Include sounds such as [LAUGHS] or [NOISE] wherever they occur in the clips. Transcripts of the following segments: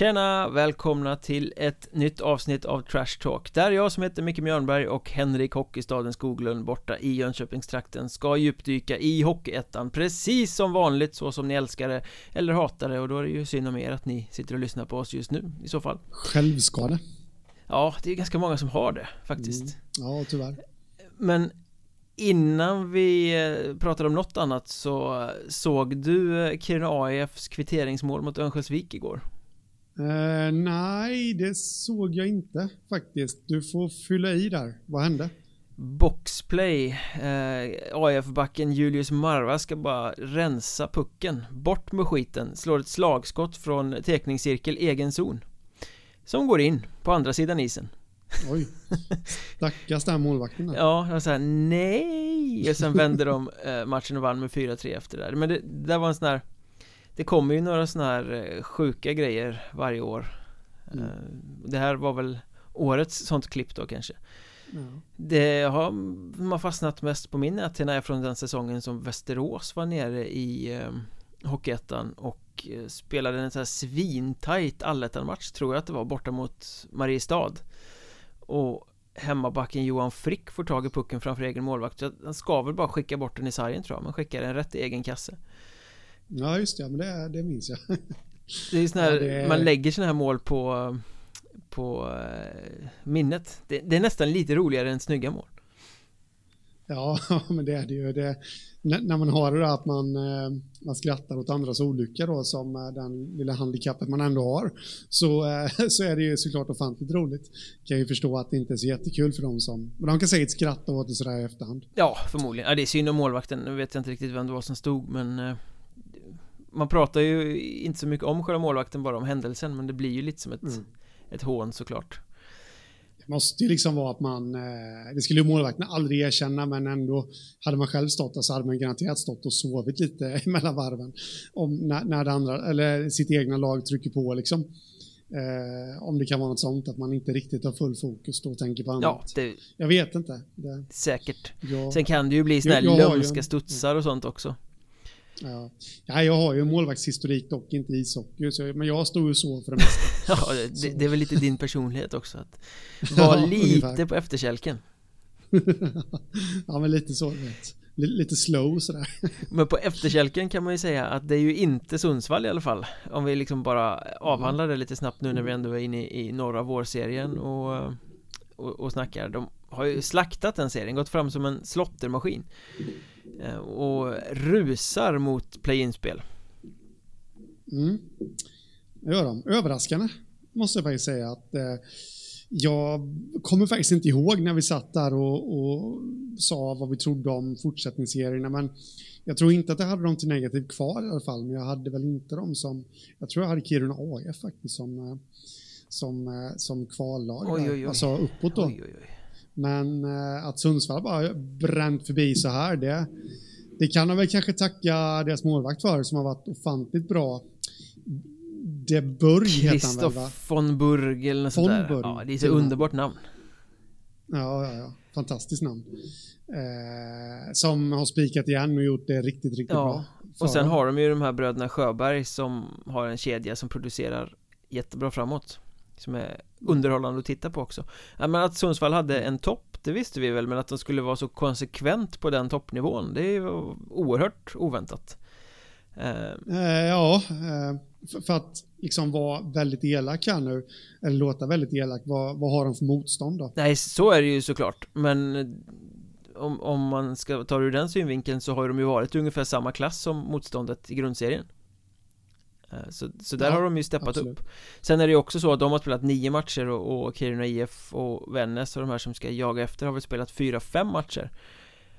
Tjena! Välkomna till ett nytt avsnitt av Trash Talk Där jag som heter Micke Mjörnberg och Henrik Hockeystaden Skoglund borta i Jönköpingstrakten ska djupdyka i Hockeyettan Precis som vanligt så som ni älskar det eller hatar det och då är det ju synd om er att ni sitter och lyssnar på oss just nu i så fall Självskade Ja, det är ganska många som har det faktiskt mm. Ja, tyvärr Men Innan vi eh, pratar om något annat så såg du eh, Kiruna AIFs kvitteringsmål mot Örnsköldsvik igår? Uh, nej, det såg jag inte faktiskt. Du får fylla i där. Vad hände? Boxplay eh, AF-backen Julius Marva ska bara rensa pucken Bort med skiten Slår ett slagskott från tekningscirkel egen zon Som går in på andra sidan isen Oj, stackars den målvakten där. [LAUGHS] Ja, jag sa nej Och sen vände de eh, matchen och vann med 4-3 efter det där Men det, det var en sån här Det kommer ju några såna här eh, sjuka grejer varje år. Mm. Eh, det här var väl årets sånt klipp då kanske. Ja. Det har man fastnat mest på min näthinna är från den säsongen som Västerås var nere i eh, Hockeyettan och eh, spelade en sån här svintajt allettan-match tror jag att det var borta mot Mariestad. Och hemmabacken Johan Frick får tag i pucken framför egen målvakt. Han ska väl bara skicka bort den i sargen tror jag. Men skickar den rätt i egen kasse Ja just det, men det, det minns jag Det är ju sån här, ja, det... man lägger såna här mål på På uh, minnet det, det, är nästan lite roligare än snygga mål Ja, [LAUGHS] men det är det ju det, när man har det där att man, eh, man skrattar åt andras olycka då som eh, den lilla handikappet man ändå har så, eh, [LAUGHS] så är det ju såklart ofantligt roligt. Kan ju förstå att det inte är så jättekul för dem som, men de kan säkert skratta åt det sådär i efterhand. Ja, förmodligen. Ja, det är synd om målvakten. Nu vet jag inte riktigt vem det var som stod men man pratar ju inte så mycket om själva målvakten, bara om händelsen men det blir ju lite som ett, mm. ett hån såklart måste ju liksom vara att man, eh, det skulle ju målvakten aldrig erkänna, men ändå hade man själv stått där så hade man garanterat stått och sovit lite [LAUGHS] mellan varven. Om, när, när det andra, eller sitt egna lag trycker på liksom. Eh, om det kan vara något sånt, att man inte riktigt har full fokus då och tänker på annat. Ja, det, jag vet inte. Det, säkert. Jag, Sen kan det ju bli sådana här lömska studsar och sånt också. Ja. ja, jag har ju målvaktshistorik dock inte ishockey, så, men jag står ju så för det mesta. [LAUGHS] ja, det, det, är väl lite din personlighet också att vara [LAUGHS] ja, lite ungefär. på efterkälken. [LAUGHS] ja, men lite så, vet. Lite slow sådär. men på efterkälken kan man ju säga att det är ju inte Sundsvall i alla fall. Om vi liksom bara avhandlar det lite snabbt nu när vi ändå är inne i norra vårserien och, och, och snackar. De har ju slaktat den serien, gått fram som en slottermaskin. Eh, och rusar mot play-in-spel. Mm. Det gör de. Överraskande måste jag faktiskt säga att eh, jag kommer faktiskt inte ihåg när vi satt där och, och sa vad vi trodde om fortsättningsserierna, men jag tror inte att jag hade dem till negativ kvar i alla fall, men jag hade väl inte dem som, jag tror jag hade Kiruna AF faktiskt som, eh, som, eh, som kvallag, oj, oj, oj. alltså uppåt då. Oj, oj, oj. Men eh, att Sundsvall bara bränt förbi så här, det, det kan de väl kanske tacka deras målvakt för som har varit ofantligt bra. De Burg heter han väl va? von Burg eller något sånt där. Ja, det är så underbart namn. Ja, ja, ja. Fantastiskt namn. Eh, som har spikat igen och gjort det riktigt, riktigt ja. bra. Och sen har de ju de här bröderna Sjöberg som har en kedja som producerar jättebra framåt. Som är underhållande att titta på också ja, men att Sundsvall hade en topp Det visste vi väl men att de skulle vara så konsekvent på den toppnivån Det är oerhört oväntat eh. Eh, Ja eh, för, att liksom vara väldigt elak här nu Eller låta väldigt elak Vad, vad har de för motstånd då? Nej så är det ju såklart Men om, om man ska ta det ur den synvinkeln så har de ju varit ungefär samma klass som motståndet i grundserien så, så där ja, har de ju steppat absolut. upp Sen är det ju också så att de har spelat nio matcher och, och Kiruna IF och Vännäs och de här som ska jaga efter har väl spelat fyra, fem matcher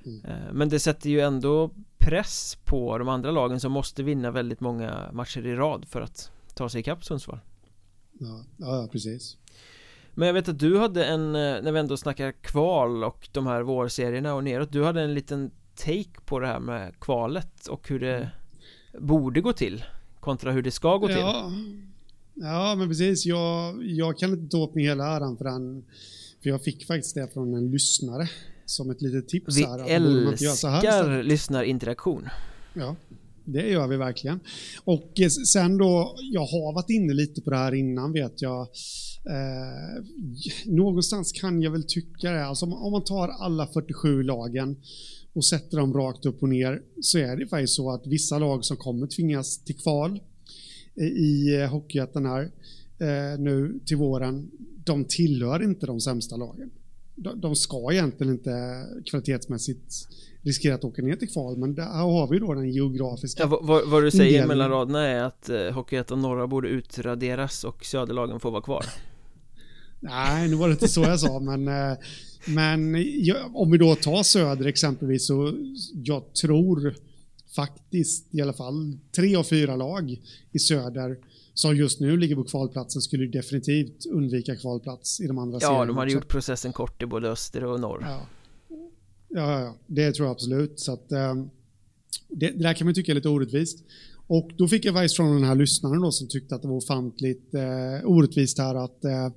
mm. Eh, men det sätter ju ändå press på de andra lagen som måste vinna väldigt många matcher i rad för att ta sig ikapp Sundsvall Ja, ja precis Men jag vet att du hade en, eh, när vi ändå snackar kval och de här vårserierna och neråt Du hade en liten take på det här med kvalet och hur det mm. borde gå till kontra hur det ska gå till. Ja, ja men precis. Jag, jag kan inte ta åt mig hela äran för den. För jag fick faktiskt det från en lyssnare. Som ett litet tips Vi här. Vi älskar lyssnarinteraktion. Ja. Det gör vi verkligen. Och eh, sen då, jag har varit inne lite på det här innan vet jag. Eh, någonstans kan jag väl tycka det. Alltså om, man tar alla 47 lagen och sätter dem rakt upp och ner så är det faktiskt så att vissa lag som kommer tvingas till kval i eh, Hockeyettan här eh, nu till våren, de tillhör inte de sämsta lagen. De, ska egentligen inte kvalitetsmässigt riskera att åka ner till kval, men där har vi då den geografiska ja, vad, vad du säger mellan raderna är att eh, Hockeyettan norra borde utraderas och söderlagen får vara kvar. Nej, nu var det inte så jag sa, [LAUGHS] men, eh, men om vi då tar Söder exempelvis så jag tror faktiskt i alla fall tre av fyra lag i Söder som just nu ligger på kvalplatsen skulle definitivt undvika kvalplats i de andra serierna. Ja, de hade gjort processen kort i både öster och norr. Ja. Ja, ja, det tror jag absolut. Så att, um, det, det, där kan man tycka är lite orättvist. Och då fick jag advice från den här lyssnaren då som tyckte att det var ofantligt eh, orättvist här att eh,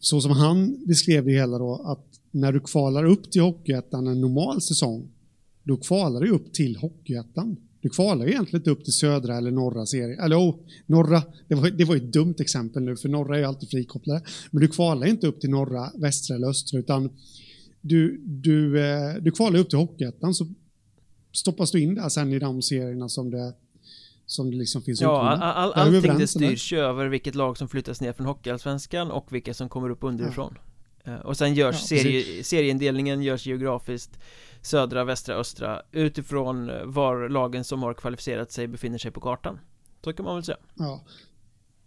så som han beskrev det hela då att när du kvalar upp till Hockeyettan en normal säsong då kvalar du upp till Hockeyettan. Du kvalar egentligen inte upp till södra eller norra serien. Eller oh, norra, det var, det var ett dumt exempel nu för norra är ju alltid frikopplade. Men du kvalar inte upp till norra, västra eller östra utan du, du, eh, du kvalar upp till Hockeyettan så stoppas du in där sen i de serierna som det som det liksom finns Ja, all, all, allting det styrs ju över vilket lag som flyttas ner från Hockeyallsvenskan och vilka som kommer upp underifrån. Ja. Eh, och sen görs ja, serie, serieindelningen görs geografiskt södra, västra, östra utifrån var lagen som har kvalificerat sig befinner sig på kartan. Så kan man väl säga. Ja,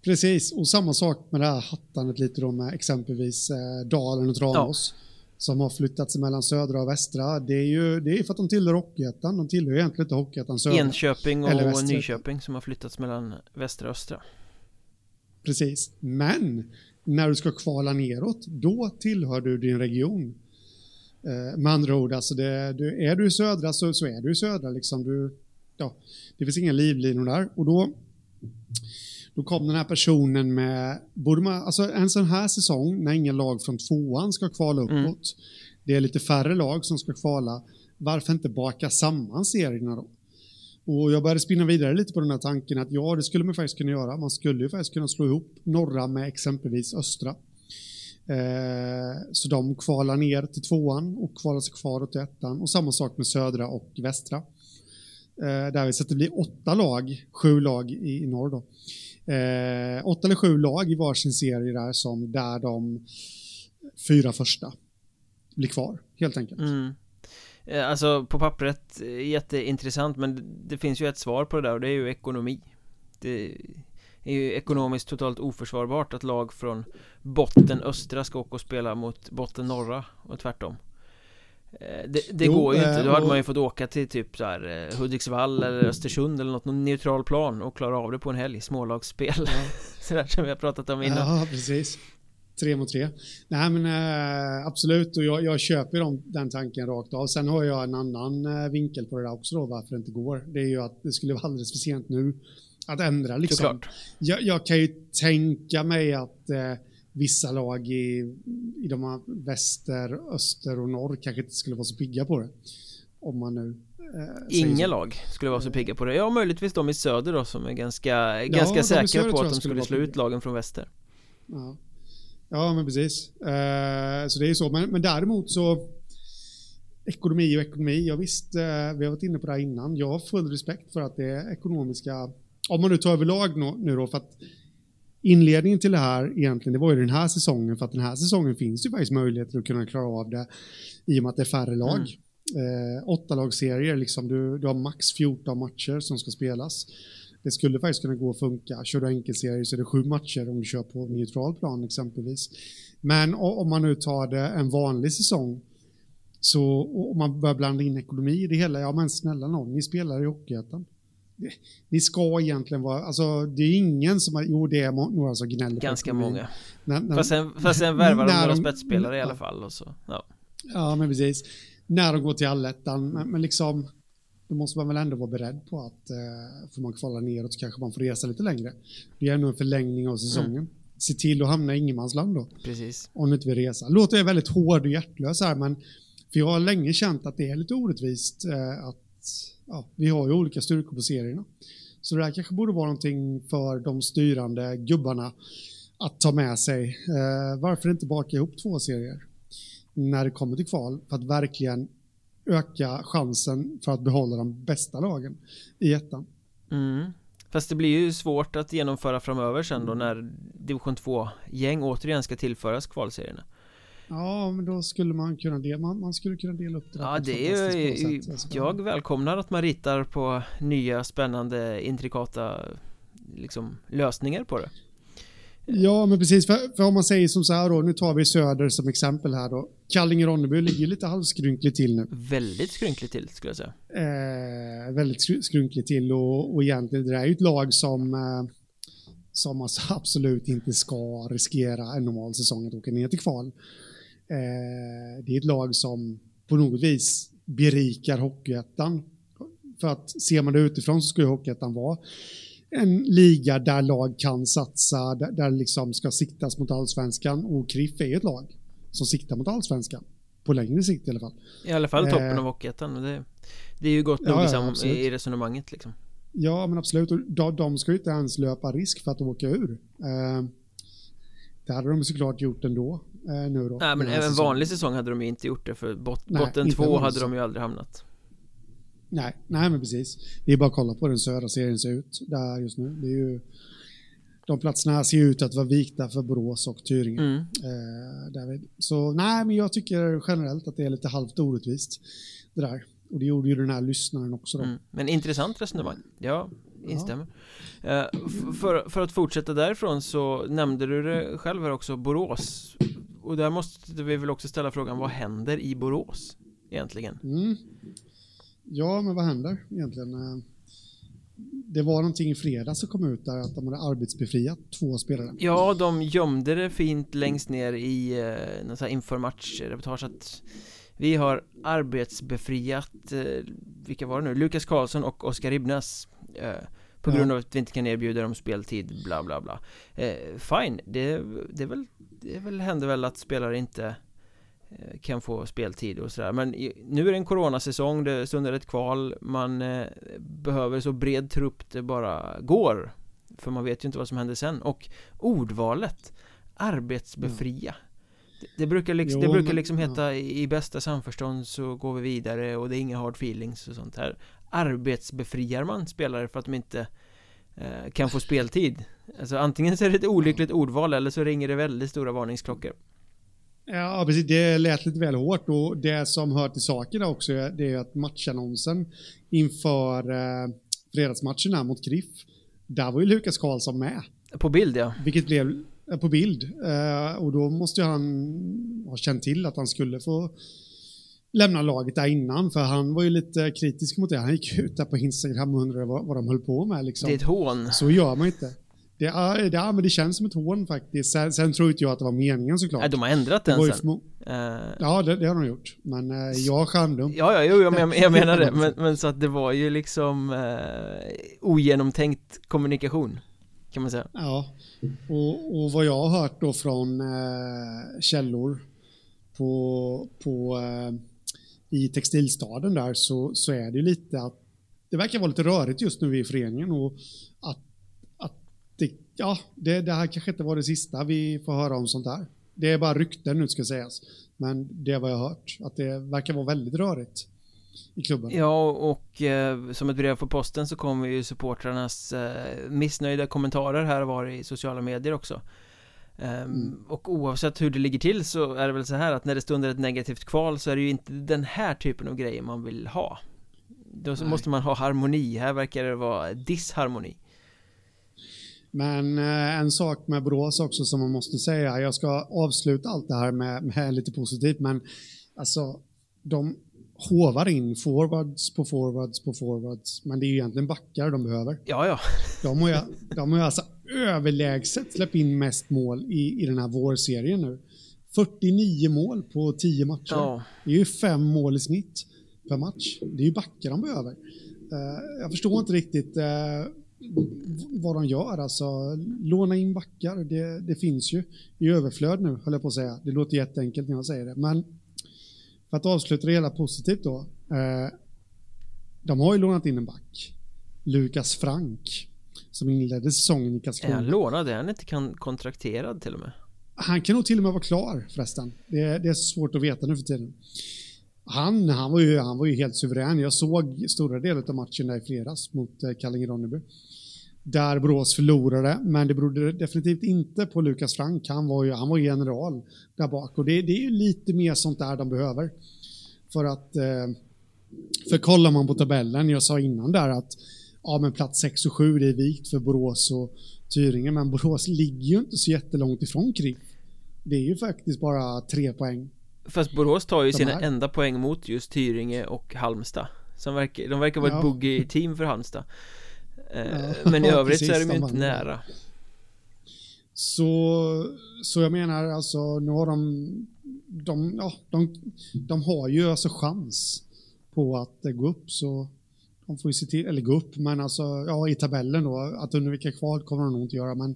precis. Och samma sak med det här hattandet lite då med exempelvis eh, Dalen och Tranås. Ja. Som har flyttats mellan södra och västra. Det är ju det är för att de tillhör Hockeyettan. De tillhör egentligen inte Hockeyettan södra. Enköping och Nyköping som har flyttats mellan västra och östra. Precis. Men när du ska kvala neråt, då tillhör du din region. Eh, med andra ord, alltså det, du, är du i södra så, så är du i södra. Liksom. Du, ja, det finns inga livlinor där. Och då, då kom den här personen med, borde man, alltså en sån här säsong när inga lag från tvåan ska kvala mm. uppåt, mm. det är lite färre lag som ska kvala, varför inte baka samman serierna då? Och jag började spinna vidare lite på den här tanken att ja, det skulle man faktiskt kunna göra. Man skulle ju faktiskt kunna slå ihop norra med exempelvis östra. Eh, så de kvalar ner till tvåan och kvalar sig kvar till ettan. Och samma sak med södra och västra. Eh, där vi så att det blir åtta lag, sju lag i, i norr då. Eh, åtta eller sju lag i varsin serie där som där de fyra första blir kvar, helt enkelt. Mm. Eh, alltså på pappret eh, jätteintressant men det finns ju ett svar på det där och det är ju ekonomi. Det är ju ekonomiskt totalt oförsvarbart att lag från botten östra ska åka och spela mot botten norra och tvärtom det, det jo, går ju inte, då hade man ju fått åka till typ så här Hudiksvall eller Östersund eller något, någon neutral plan och klara av det på en helg, smålagsspel ja. [LAUGHS] Sådär som vi har pratat om innan Ja, precis Tre mot tre. Nej men äh, absolut och jag, jag köper dem, den tanken rakt av. Sen har jag en annan äh, vinkel på det där också då varför det inte går. Det är ju att det skulle vara alldeles för sent nu att ändra liksom. Jag, jag, kan ju tänka mig att eh, vissa lag i, i de här väster, öster och norr kanske inte skulle vara så pigga på det. Om man nu eh, Inga lag skulle vara så pigga på det. Ja, möjligtvis de i söder då som är ganska, ja, ganska säkra på att de skulle slå ut lagen från väster. Ja, ja men precis. Eh, så det är ju så. Men, men däremot så ekonomi och ekonomi. Ja, visst, eh, vi har varit inne på det här innan. Jag har full respekt för att det är ekonomiska om man nu tar överlag nu då, för att inledningen till det här egentligen, det var ju den här säsongen, för att den här säsongen finns ju faktiskt möjligheter att kunna klara av det i och med att det är färre lag. Mm. Eh, åtta lagserier, liksom, du, du har max 14 matcher som ska spelas. Det skulle faktiskt kunna gå att funka. Kör du enkelserie så är det sju matcher om du kör på neutral plan exempelvis. Men om man nu tar det en vanlig säsong så om man börjar blanda in ekonomi i det hela, ja men snälla någon, ni spelar i Hockeyettan ni ska egentligen vara, alltså det är ingen som har, jo det är några som gnäller Ganska många. När, när, fast, sen, fast sen värvar de några spetsspelare i alla fall och så, ja. Ja men precis. När de går till allettan, men, men liksom Då måste man väl ändå vara beredd på att eh, Får man kvala neråt så kanske man får resa lite längre. Det är ändå en förlängning av säsongen. Mm. Se till att hamna i ingenmansland då. Precis. Om du inte vill resa. Låter jag väldigt hård och hjärtlös här men För jag har länge känt att det är lite orättvist eh, att ja, vi har ju olika styrkor på serierna. Så det här kanske borde vara någonting för de styrande gubbarna att ta med sig. Eh, varför inte baka ihop två serier när det kommer till kval för att verkligen öka chansen för att behålla de bästa lagen i ettan. Mm. Fast det blir ju svårt att genomföra framöver sen då när division 2-gäng återigen ska tillföras kvalserierna. Ja, men då skulle man kunna dela, man, man skulle kunna dela upp det Ja, det är ju, jag välkomnar att man ritar på nya spännande intrikata liksom lösningar på det. Ja, men precis. För, för om man säger som så här då, nu tar vi Söder som exempel här då. Kallinge-Ronneby ligger lite halvskrynkligt till nu. Väldigt skrynkligt till skulle jag säga. Eh, väldigt skrynkligt till och, och egentligen det är ju ett lag som eh, som alltså [LAUGHS] absolut inte ska riskera en normal säsong att åka ner till kval. Eh, det är ett lag som på något vis berikar Hockeyettan. För att ser man det utifrån så ju Hockeyettan vara en liga där lag kan satsa, där, där liksom ska siktas mot allsvenskan och KRIF är ett lag som siktar mot allsvenskan. På längre sikt i alla fall. I alla fall toppen eh, av Hockeyettan. Det, det är ju gott nog ja, ja, i resonemanget liksom. Ja, men absolut. Och de, de ska ju inte ens löpa risk för att åka ur. Eh, det hade de såklart gjort ändå. Eh, nu då, Nej, men även säsongen. vanlig säsong hade de ju inte gjort det. För bot, Nej, botten två hade de ju aldrig hamnat. Nej, nej men precis. Det är bara att kolla på hur den södra serien ser ut där just nu. Det är ju, de platserna ser ut att vara vikta för Borås och Tyringe. Mm. Eh, Så nej, men jag tycker generellt att det är lite halvt orättvist det där. Och det gjorde ju den här lyssnaren också då. Mm. Men intressant resonemang. Ja, instämmer. Ja. Uh, för, för att fortsätta därifrån så nämnde du det själv här också, Borås. Och där måste vi väl också ställa frågan, vad händer i Borås egentligen? Mm. Ja, men vad händer egentligen? Eh, det var någonting i fredags som kom ut där att de hade arbetsbefriat två spelare. Ja, de gömde det fint längst ner i eh, någon sån här inför match-reportage att vi har arbetsbefriat, eh, vilka var det nu? Lukas Karlsson och Oskar Ibnas eh, På grund av att vi inte kan erbjuda dem speltid, bla bla bla. Eh, Fine, det, det, är väl, det är väl, händer väl att spelare inte eh, kan få speltid och sådär. Men nu är det en coronasäsong, det stundar ett kval. Man eh, behöver så bred trupp det bara går. För man vet ju inte vad som händer sen. Och ordvalet Arbetsbefria. Mm. Det brukar liksom, jo, det brukar liksom men, heta ja. i bästa samförstånd så går vi vidare och det är inga hard feelings och sånt här Arbetsbefriar man spelare för att de inte eh, kan få speltid Alltså antingen så är det ett olyckligt ordval eller så ringer det väldigt stora varningsklockor Ja, precis. Det lät lite väl hårt och det som hör till saken också det är att matchannonsen inför eh, fredagsmatchen här mot KRIF, där var ju Lukas Karlsson med. På bild ja. Vilket blev på bild. Eh, och då måste han ha känt till att han skulle få lämna laget där innan, för han var ju lite kritisk mot det. Han gick ut där på Instagram och undrade vad, vad de höll på med. Liksom. Det är ett hån. Så gör man inte. Det, är, det, är, men det känns som ett hån faktiskt. Sen, sen tror inte jag att det var meningen såklart. Nej, de har ändrat den sen. Uh... Ja, det, det, har de gjort. Men uh, jag skärmdum. Ja, ja, jo, jag, jag menar det. [LAUGHS] Men, men, så att det var ju liksom uh, ogenomtänkt kommunikation. Kan man säga. Ja, och, och vad jag har hört då från eh, källor på, på eh, i textilstaden där så, så är det lite att det verkar vara lite rörigt just nu i föreningen och att, att det, ja, det, det här kanske inte var det sista vi får höra om sånt här. Det är bara rykten nu ska sägas, men det är vad jag har hört, att det verkar vara väldigt rörigt i klubben. Ja, och eh, som ett brev på posten så kommer ju supportrarnas eh, missnöjda kommentarer här var i sociala medier också. Um, mm. Och oavsett hur det ligger till så är det väl så här att när det stunder ett negativt kval så är det ju inte den här typen av grejer man vill ha. Då Nej. måste man ha harmoni, här verkar det vara disharmoni. Men eh, en sak med Borås också som man måste säga, jag ska avsluta allt det här med, med lite positivt, men alltså de hovar in forwards på forwards på forwards. Men det är ju egentligen backar de behöver. Ja, ja. [LAUGHS] De har ju, de har ju alltså överlägset släppt in mest mål i, i den här vårserien nu. 49 mål på 10 matcher. Ja. Det är ju fem mål i snitt per match. Det är ju backar de behöver. Uh, jag förstår inte riktigt uh, vad de gör. Alltså, låna in backar, det, det finns ju i överflöd nu, höll jag på att säga. Det låter jätteenkelt när jag säger det. Men för att avsluta det hela positivt då. Eh, De har ju lånat in en back. Lukas Frank. Som inledde säsongen i Karlskrona. Är han lånad? Är han inte kan kontrakterad till och med? Han kan nog till och med vara klar förresten. Det är, det är svårt att veta nu för tiden. Han, han, var ju, han var ju helt suverän. Jag såg stora delar av matchen där i fredags mot eh, Kallinge-Ronneby. Där Borås förlorade, men det berodde definitivt inte på Lukas Frank. Han var ju, han var general där bak och det, det är ju lite mer sånt där de behöver. För att, eh, för kollar man på tabellen, jag sa innan där att ja, men plats 6 och 7 det är vikt för Borås och Tyringe, men Borås ligger ju inte så jättelångt ifrån KRIF. Det är ju faktiskt bara tre poäng. Fast Borås tar ju De sina här. enda poäng mot just Tyringe och Halmstad som verkar, De verkar vara ett Ja. boogie-team för Halmstad Ja, Men i [LAUGHS] övrigt så är precis, de ju inte nära. Så, så jag menar alltså, nu har de, de, ja, de, de har ju alltså chans på att eh, gå upp så de får ju se till, eller gå upp, men alltså ja, i tabellen då, att undvika kval kommer de nog inte göra, men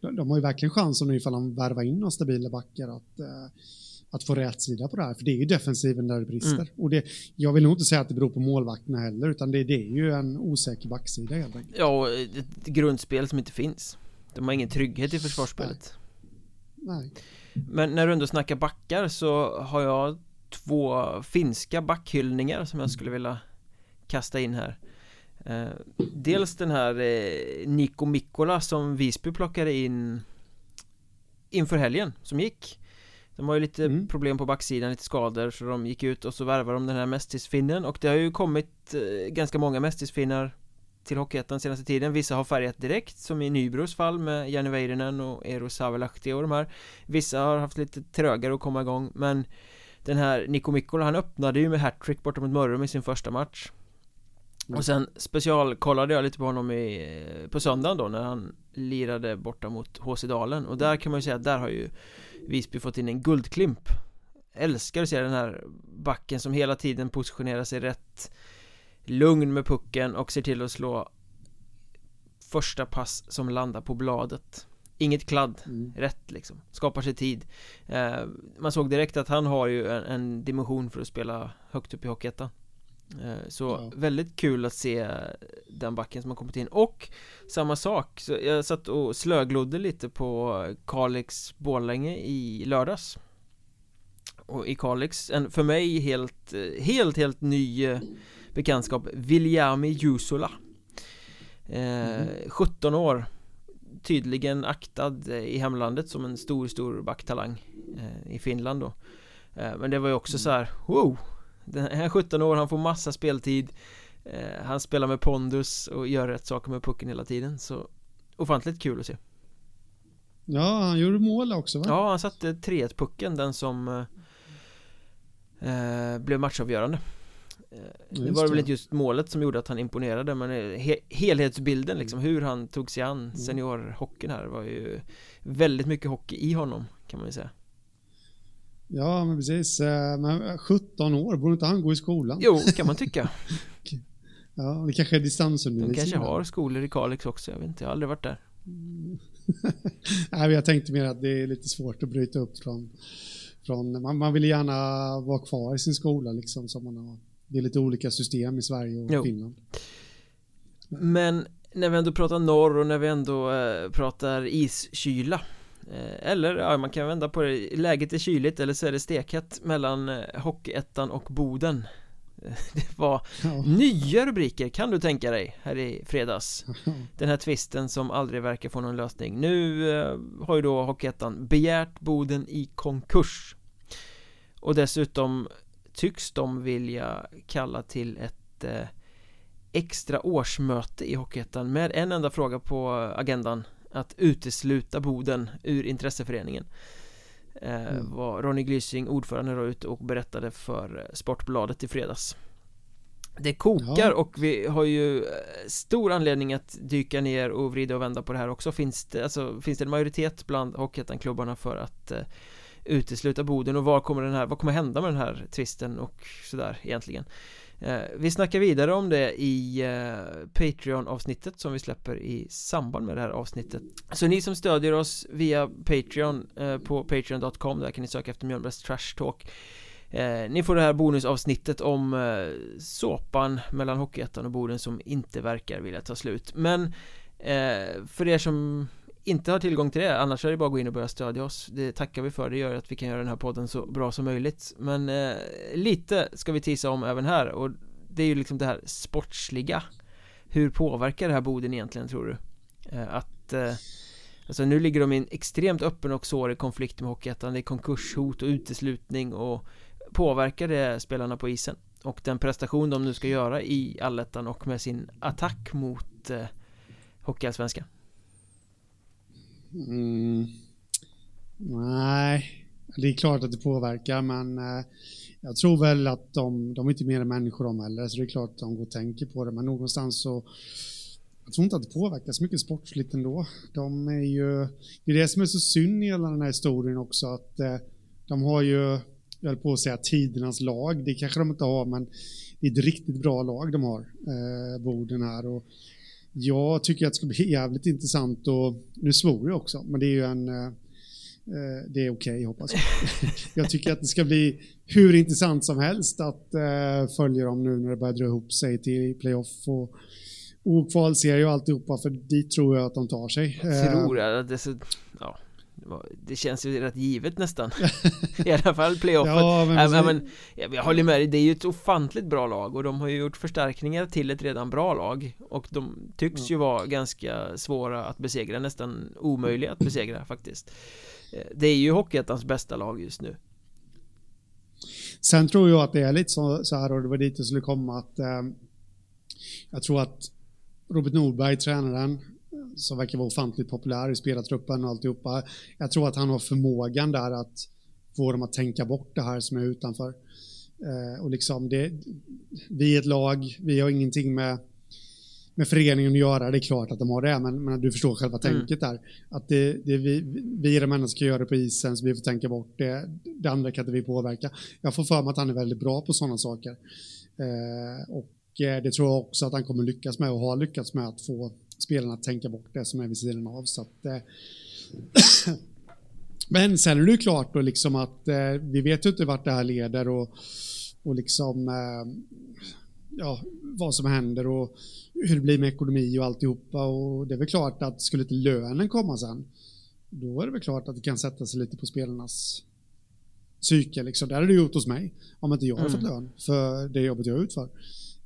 de, de har ju verkligen chansen nu ifall de värvar in några stabila backar att, eh, att få rätt sida på det här, för det är ju defensiven där det brister. Mm. Och det, jag vill nog inte säga att det beror på målvakterna heller, utan det, det är ju en osäker backsida helt enkelt. Ja, och ett grundspel som inte finns De har ingen trygghet i försvarsspelet Nej. Men när du ändå snackar backar så har jag två finska backhyllningar som jag skulle vilja kasta in här eh, Dels den här eh, Niko Mikkola som Visby plockade in inför helgen som gick De har ju lite Mm. problem på backsidan, lite skador så de gick ut och så värvade de den här mästisfinnen och det har ju kommit eh, ganska många mästisfinnar till Hockeyettan senaste tiden Vissa har färgat direkt som i Nybros fall med Janne Väyrynen och Eero Savelahti och de här Vissa har haft lite trögare att komma igång men Den här Niko Mikkola han öppnade ju med hattrick borta mot Mörrum i sin första match Mm. Och sen specialkollade jag lite på honom i, på söndagen då när han lirade borta mot HC Dalen. Och där kan man ju säga att där har ju Visby fått in en guldklimp. Älskar att se den här backen som hela tiden positionerar sig rätt Lugn med pucken och ser till att slå Första pass som landar på bladet. Inget kladd, Mm. rätt liksom. Skapar sig tid. Eh, Man såg direkt att han har ju en, en dimension för att spela högt upp i Hockeyettan Så Ja. väldigt kul att se den backen som har kommit in. Och Samma sak, så jag satt och slöglodde lite på Kalix Borlänge i lördags. Och i Kalix, en för mig helt, eh, helt, helt ny eh, bekantskap Viljami Jusola. Eh, 17 år Tydligen aktad eh, i hemlandet som en stor, stor backtalang eh, i Finland då. Eh, Men det var ju också så här, wow! Den här 17 år, han får massa speltid eh, Han spelar med pondus och gör rätt saker med pucken hela tiden så Ofantligt kul att se Ja, han gjorde mål också va? Ja, han satte 3-1 pucken, den som eh, eh, blev matchavgörande eh, Det var väl det. inte just målet som gjorde att han imponerade men he helhetsbilden liksom, hur han tog sig an Mm. seniorhockeyn här var ju Väldigt mycket hockey i honom kan man ju säga Ja, men precis. Eh, Men 17 år, borde inte han gå i skolan? Jo, kan man tycka [LAUGHS] Ja, det kanske är De distansundervisning. kanske där. har skolor i Kalix också, jag vet inte, jag har aldrig varit där [LAUGHS] Nej, jag tänkte mer att det är lite svårt att bryta upp från... från man, man vill gärna vara kvar i sin skola liksom. Som man har, det är lite olika system i Sverige och Jo. Finland. Men när vi ändå pratar norr och när vi ändå eh, pratar iskyla eh, Eller ja, man kan vända på det. Läget är kyligt eller så är det stekhett mellan eh, Hockeyettan och Boden. Eh, [LAUGHS] Det var Ja. nya rubriker kan du tänka dig här i fredags. Den här tvisten som aldrig verkar få någon lösning. Nu eh, har ju då Hockeyettan begärt Boden i konkurs. Och dessutom tycks de vilja kalla till ett eh, extra årsmöte i Hockeyettan med en enda fråga på agendan att utesluta Boden ur intresseföreningen. Eh, Mm. var Ronny Glysing ordförande då ute och berättade för eh, Sportbladet i fredags. Det kokar Ja. och vi har ju eh, stor anledning att dyka ner och vrida och vända på det här också. Finns det, alltså, finns det en majoritet bland Hockeyettan-klubbarna för att eh, utesluta Boden? Och vad kommer den här, vad kommer hända med den här tvisten och sådär egentligen Eh, vi snackar vidare om det i eh, Patreon-avsnittet som vi släpper i samband med det här avsnittet. Så ni som stödjer oss via Patreon eh, på patreon.com där kan ni söka efter Mjölnbergs Trash Talk. Ni får det här bonusavsnittet om eh, såpan mellan Hockeyettan och Boden som inte verkar vilja ta slut. Men för er som inte har tillgång till det annars är det bara att gå in och börja stödja oss Det tackar vi för, det gör att vi kan göra den här podden så bra som möjligt Men eh, lite ska vi tisa om även här och det är ju liksom det här sportsliga Hur påverkar det här Boden egentligen tror du? Eh, att eh, Alltså nu ligger de i en extremt öppen och sårig konflikt med Hockeyettan Det är konkurshot och uteslutning och Påverkar det spelarna på isen? Och den prestation de nu ska göra i allettan och med sin attack mot eh, Hockeyallsvenskan? Mm. Nej, det är klart att det påverkar men eh, jag tror väl att de, de är inte mer än människor de heller så det är klart att de går och tänker på det men någonstans så jag tror inte att det påverkar så mycket sportsligt ändå. De är ju, det är det som är så synd i hela den här historien också att eh, de har ju, jag höll på att säga tidernas lag, det kanske de inte har men det är ett riktigt bra lag de har, eh, Boden här och jag tycker att det ska bli [LAUGHS] jävligt intressant och nu svor jag också, men det är ju en eh, eh det är okej okay, hoppas jag. [LAUGHS] jag tycker att det ska bli hur intressant som helst att eh, följa dem nu när det börjar dra ihop sig till playoff och och kvalserie och alltihopa, för dit tror jag att de tar sig. Tror jag, det, så, ja, det känns ju rätt givet nästan. [LAUGHS] I alla fall playoffet. Ja, men, äh, men, Jag håller med dig, det är ju ett ofantligt bra lag och de har ju gjort förstärkningar till ett redan bra lag Och de tycks ju vara ganska svåra att besegra, nästan omöjliga att besegra faktiskt. Eh, Det är ju Hockeyettans bästa lag just nu. Sen tror jag att det är lite så, så här och det var dit det skulle komma att eh, Jag tror att Robert Norberg, tränaren, som verkar vara ofantligt populär i spelartruppen och alltihopa. Jag tror att han har förmågan där att få dem att tänka bort det här som är utanför. Eh, och liksom det, vi är ett lag, vi har ingenting med, med föreningen att göra, det är klart att de har det, men, men du förstår själva mm. tänket där. Att det, det vi, vi är de enda som ska göra det på isen, så vi får tänka bort det. Det andra kan inte vi påverka. Jag får för mig att han är väldigt bra på sådana saker. Eh, och Eh, det tror jag också att han kommer lyckas med och har lyckats med att få spelarna att tänka bort det som är vid sidan av. Så att, eh, [CLEARS THROAT] Men sen är det ju klart då liksom att eh, vi vet ju inte vart det här leder och, och liksom ja, vad som händer och hur det blir med ekonomi och alltihopa och det är väl klart att skulle inte lönen komma sen då är det väl klart att det kan sätta sig lite på spelarnas psyke liksom. Det hade det gjort hos mig om inte jag hade mm. fått lön för det jobbet jag utför.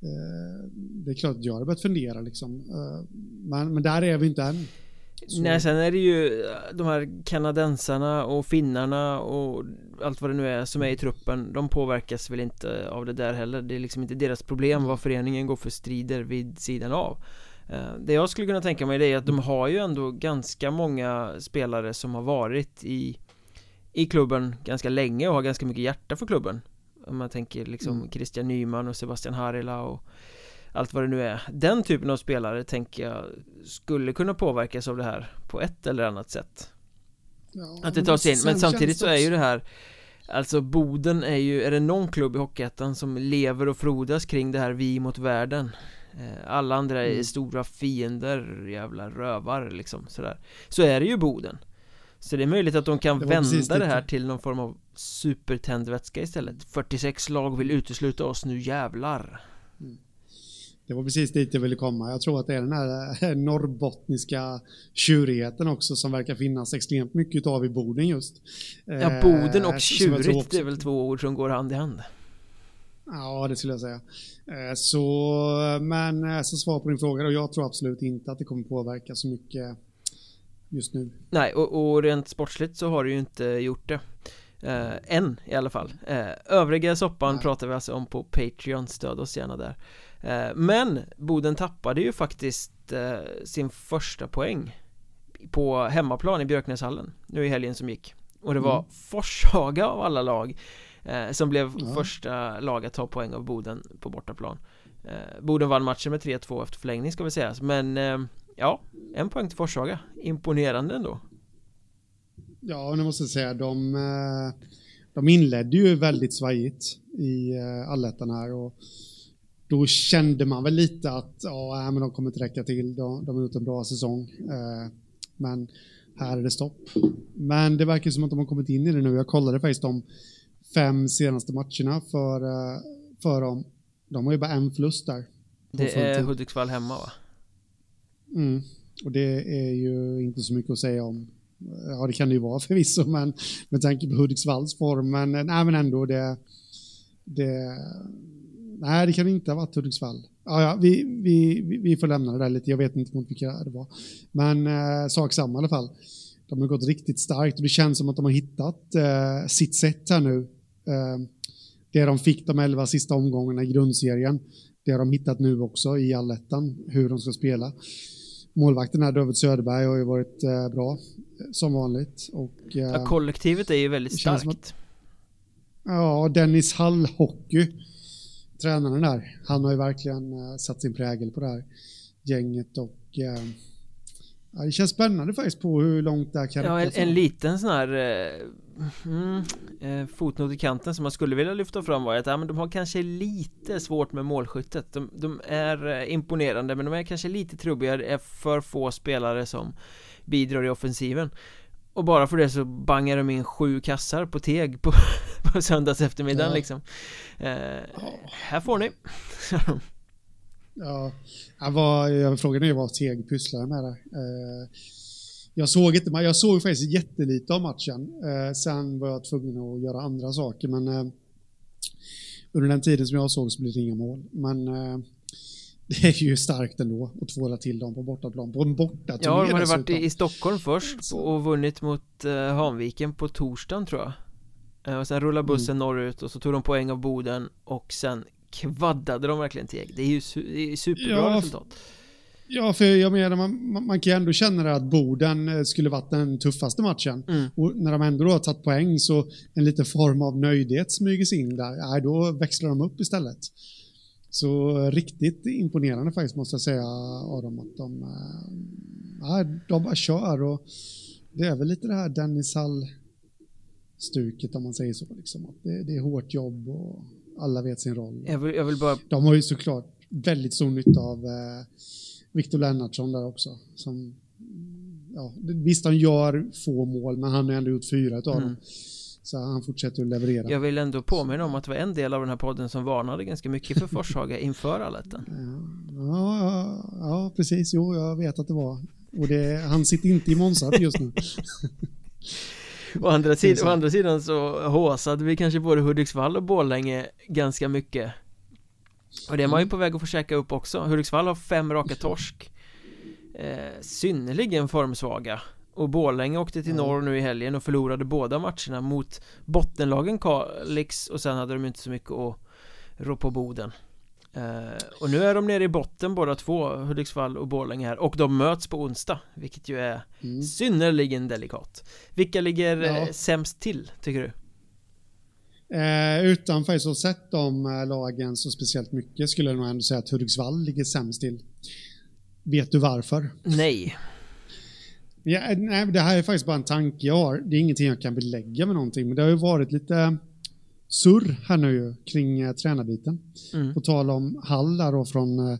Eh, det är klart att jag har börjat fundera liksom. Eh, men, men där är vi inte än. Så. Nej, sen är det ju eh, de här kanadensarna och finnarna och allt vad det nu är som är i truppen De påverkas väl inte av det där heller Det är liksom inte deras problem vad föreningen går för strider vid sidan av Det jag skulle kunna tänka mig det är att de har ju ändå ganska många spelare som har varit i I klubben ganska länge och har ganska mycket hjärta för klubben om man tänker liksom mm. Christian Nyman och Sebastian Harila och allt vad det nu är. Den typen av spelare tänker jag skulle kunna påverkas av det här på ett eller annat sätt. Ja, Att det tar sig in, men samtidigt så är ju det här Alltså Boden är ju, är det någon klubb i Hockeyettan som lever och frodas kring det här vi mot världen? Eh, Alla andra är mm. stora fiender, jävla rövar liksom sådär. Så är det ju Boden. Så det är möjligt att de kan det vända det här till någon form av supertändvätska istället 46 lag vill utesluta oss, nu jävlar mm. Det var precis dit jag ville komma. Jag tror att det är den här eh, norrbottniska tjurigheten också som verkar finnas extremt mycket av i Boden just. Ja, Boden och eh, tjurigt det är väl två ord som går hand i hand. Ja, det skulle jag säga. Eh, så, men så svar på din fråga och jag tror absolut inte att det kommer påverka så mycket just nu. Nej, och, och rent sportsligt så har det ju inte gjort det. Eh, än i alla fall. Eh, övriga soppan Nej. pratar vi alltså om på Patreon, stöd oss gärna där. Eh, men Boden tappade ju faktiskt eh, sin första poäng på hemmaplan i Björknäshallen nu i helgen som gick. Och det var mm. Forshaga av alla lag eh, som blev ja. första lag att ta poäng av Boden på bortaplan. Eh, Boden vann matchen med 3-2 efter förlängning ska vi säga, men ja, en poäng till Forshaga. Imponerande ändå. Ja, nu måste jag säga, de, eh, de inledde ju väldigt svajigt i eh, allettan här och då kände man väl lite att ja, men de kommer inte räcka till. De, de har gjort en bra säsong. Eh, men här är det stopp. Men det verkar som att de har kommit in i det nu. Jag kollade faktiskt de fem senaste matcherna för, för dem. De har ju bara en förlust där. Det är Hudiksvall hemma va? Mm. Och det är ju inte så mycket att säga om. Ja, det kan det ju vara förvisso, men med tanke på Hudiksvalls form. Men, eh, nej, men ändå, det, det... Nej, det kan inte ha varit Hudiksvall. Ja, ja vi, vi, vi får lämna det där lite. Jag vet inte mot vilka det var. Men eh, sak samma i alla fall. De har gått riktigt starkt och det känns som att de har hittat eh, sitt sätt här nu. Eh, det de fick de elva sista omgångarna i grundserien. Det har de hittat nu också i allettan, hur de ska spela. Målvakten här, David Söderberg, har ju varit eh, bra som vanligt. Och, eh, ja, kollektivet är ju väldigt starkt. Att, ja, Dennis Hall Hockey, tränaren där, han har ju verkligen eh, satt sin prägel på det här gänget och eh, Ja, det känns spännande faktiskt på hur långt det här kan Ja, en, en liten sån här eh, mm, eh, fotnot i kanten som man skulle vilja lyfta fram var att ja, men de har kanske lite svårt med målskyttet. De, de är eh, imponerande men de är kanske lite trubbiga, det är för få spelare som bidrar i offensiven. Och bara för det så bangar de in sju kassar på teg på, [LAUGHS] på söndags eftermiddagen ja. liksom. Eh, ja. Här får ni. Ja, jag var, frågan är vad Teg pysslar med där. Eh, jag såg inte, jag såg faktiskt jättelite av matchen. Eh, sen var jag tvungen att göra andra saker, men eh, under den tiden som jag såg så blev det inga mål. Men [LAUGHS] det är ju starkt ändå att tvåla till dem på bortaplan, på en bortaturné Ja, de hade varit i Stockholm först och vunnit mot Hanviken på torsdagen tror jag. Och sen rullade bussen mm. norrut och så tog de poäng av Boden och sen kvaddade de verkligen Teg. Det är ju su det är superbra ja, resultat. Ja, för jag menar, man, man kan ju ändå känna att Boden eh, skulle varit den tuffaste matchen. Mm. Och när de ändå har tagit poäng så en liten form av nöjdhet smyger sig in där. Ja, då växlar de upp istället. Så riktigt imponerande faktiskt måste jag säga av dem att de, eh, ja, de bara kör och det är väl lite det här Dennis Hall stuket om man säger så. Liksom. Att det, det är hårt jobb och alla vet sin roll. Jag vill, jag vill bara... De har ju såklart väldigt stor nytta av eh, Viktor Lennartsson där också. Som, ja, visst, han gör få mål, men han har ändå gjort fyra av mm. dem. Så han fortsätter att leverera. Jag vill ändå påminna om att det var en del av den här podden som varnade ganska mycket för Forshaga [LAUGHS] inför allettan. Ja, ja, ja, precis. Jo, jag vet att det var. Och det, han sitter inte i Monza just nu. [LAUGHS] å, andra sidan, å andra sidan så håsade vi kanske både Hudiksvall och Borlänge ganska mycket Och det är man ju mm. på väg att få käka upp också Hudiksvall har fem raka torsk eh, Synnerligen formsvaga Och Borlänge åkte till norr nu i helgen och förlorade båda matcherna mot bottenlagen Kalix och sen hade de inte så mycket att rå på Boden Uh, och nu är de nere i botten båda två, Hudiksvall och Borlänge här Och de möts på onsdag, vilket ju är mm. synnerligen delikat Vilka ligger ja. Eh, sämst till, tycker du? Uh, utan ha sett de lagen så speciellt mycket skulle jag nog ändå säga att Hudiksvall ligger sämst till Vet du varför? Nej ja, Nej, det här är faktiskt bara en tanke jag har Det är ingenting jag kan belägga med någonting Men det har ju varit lite surr här nu kring eh, tränarbiten. Mm. På tal om Hall där då från, eh,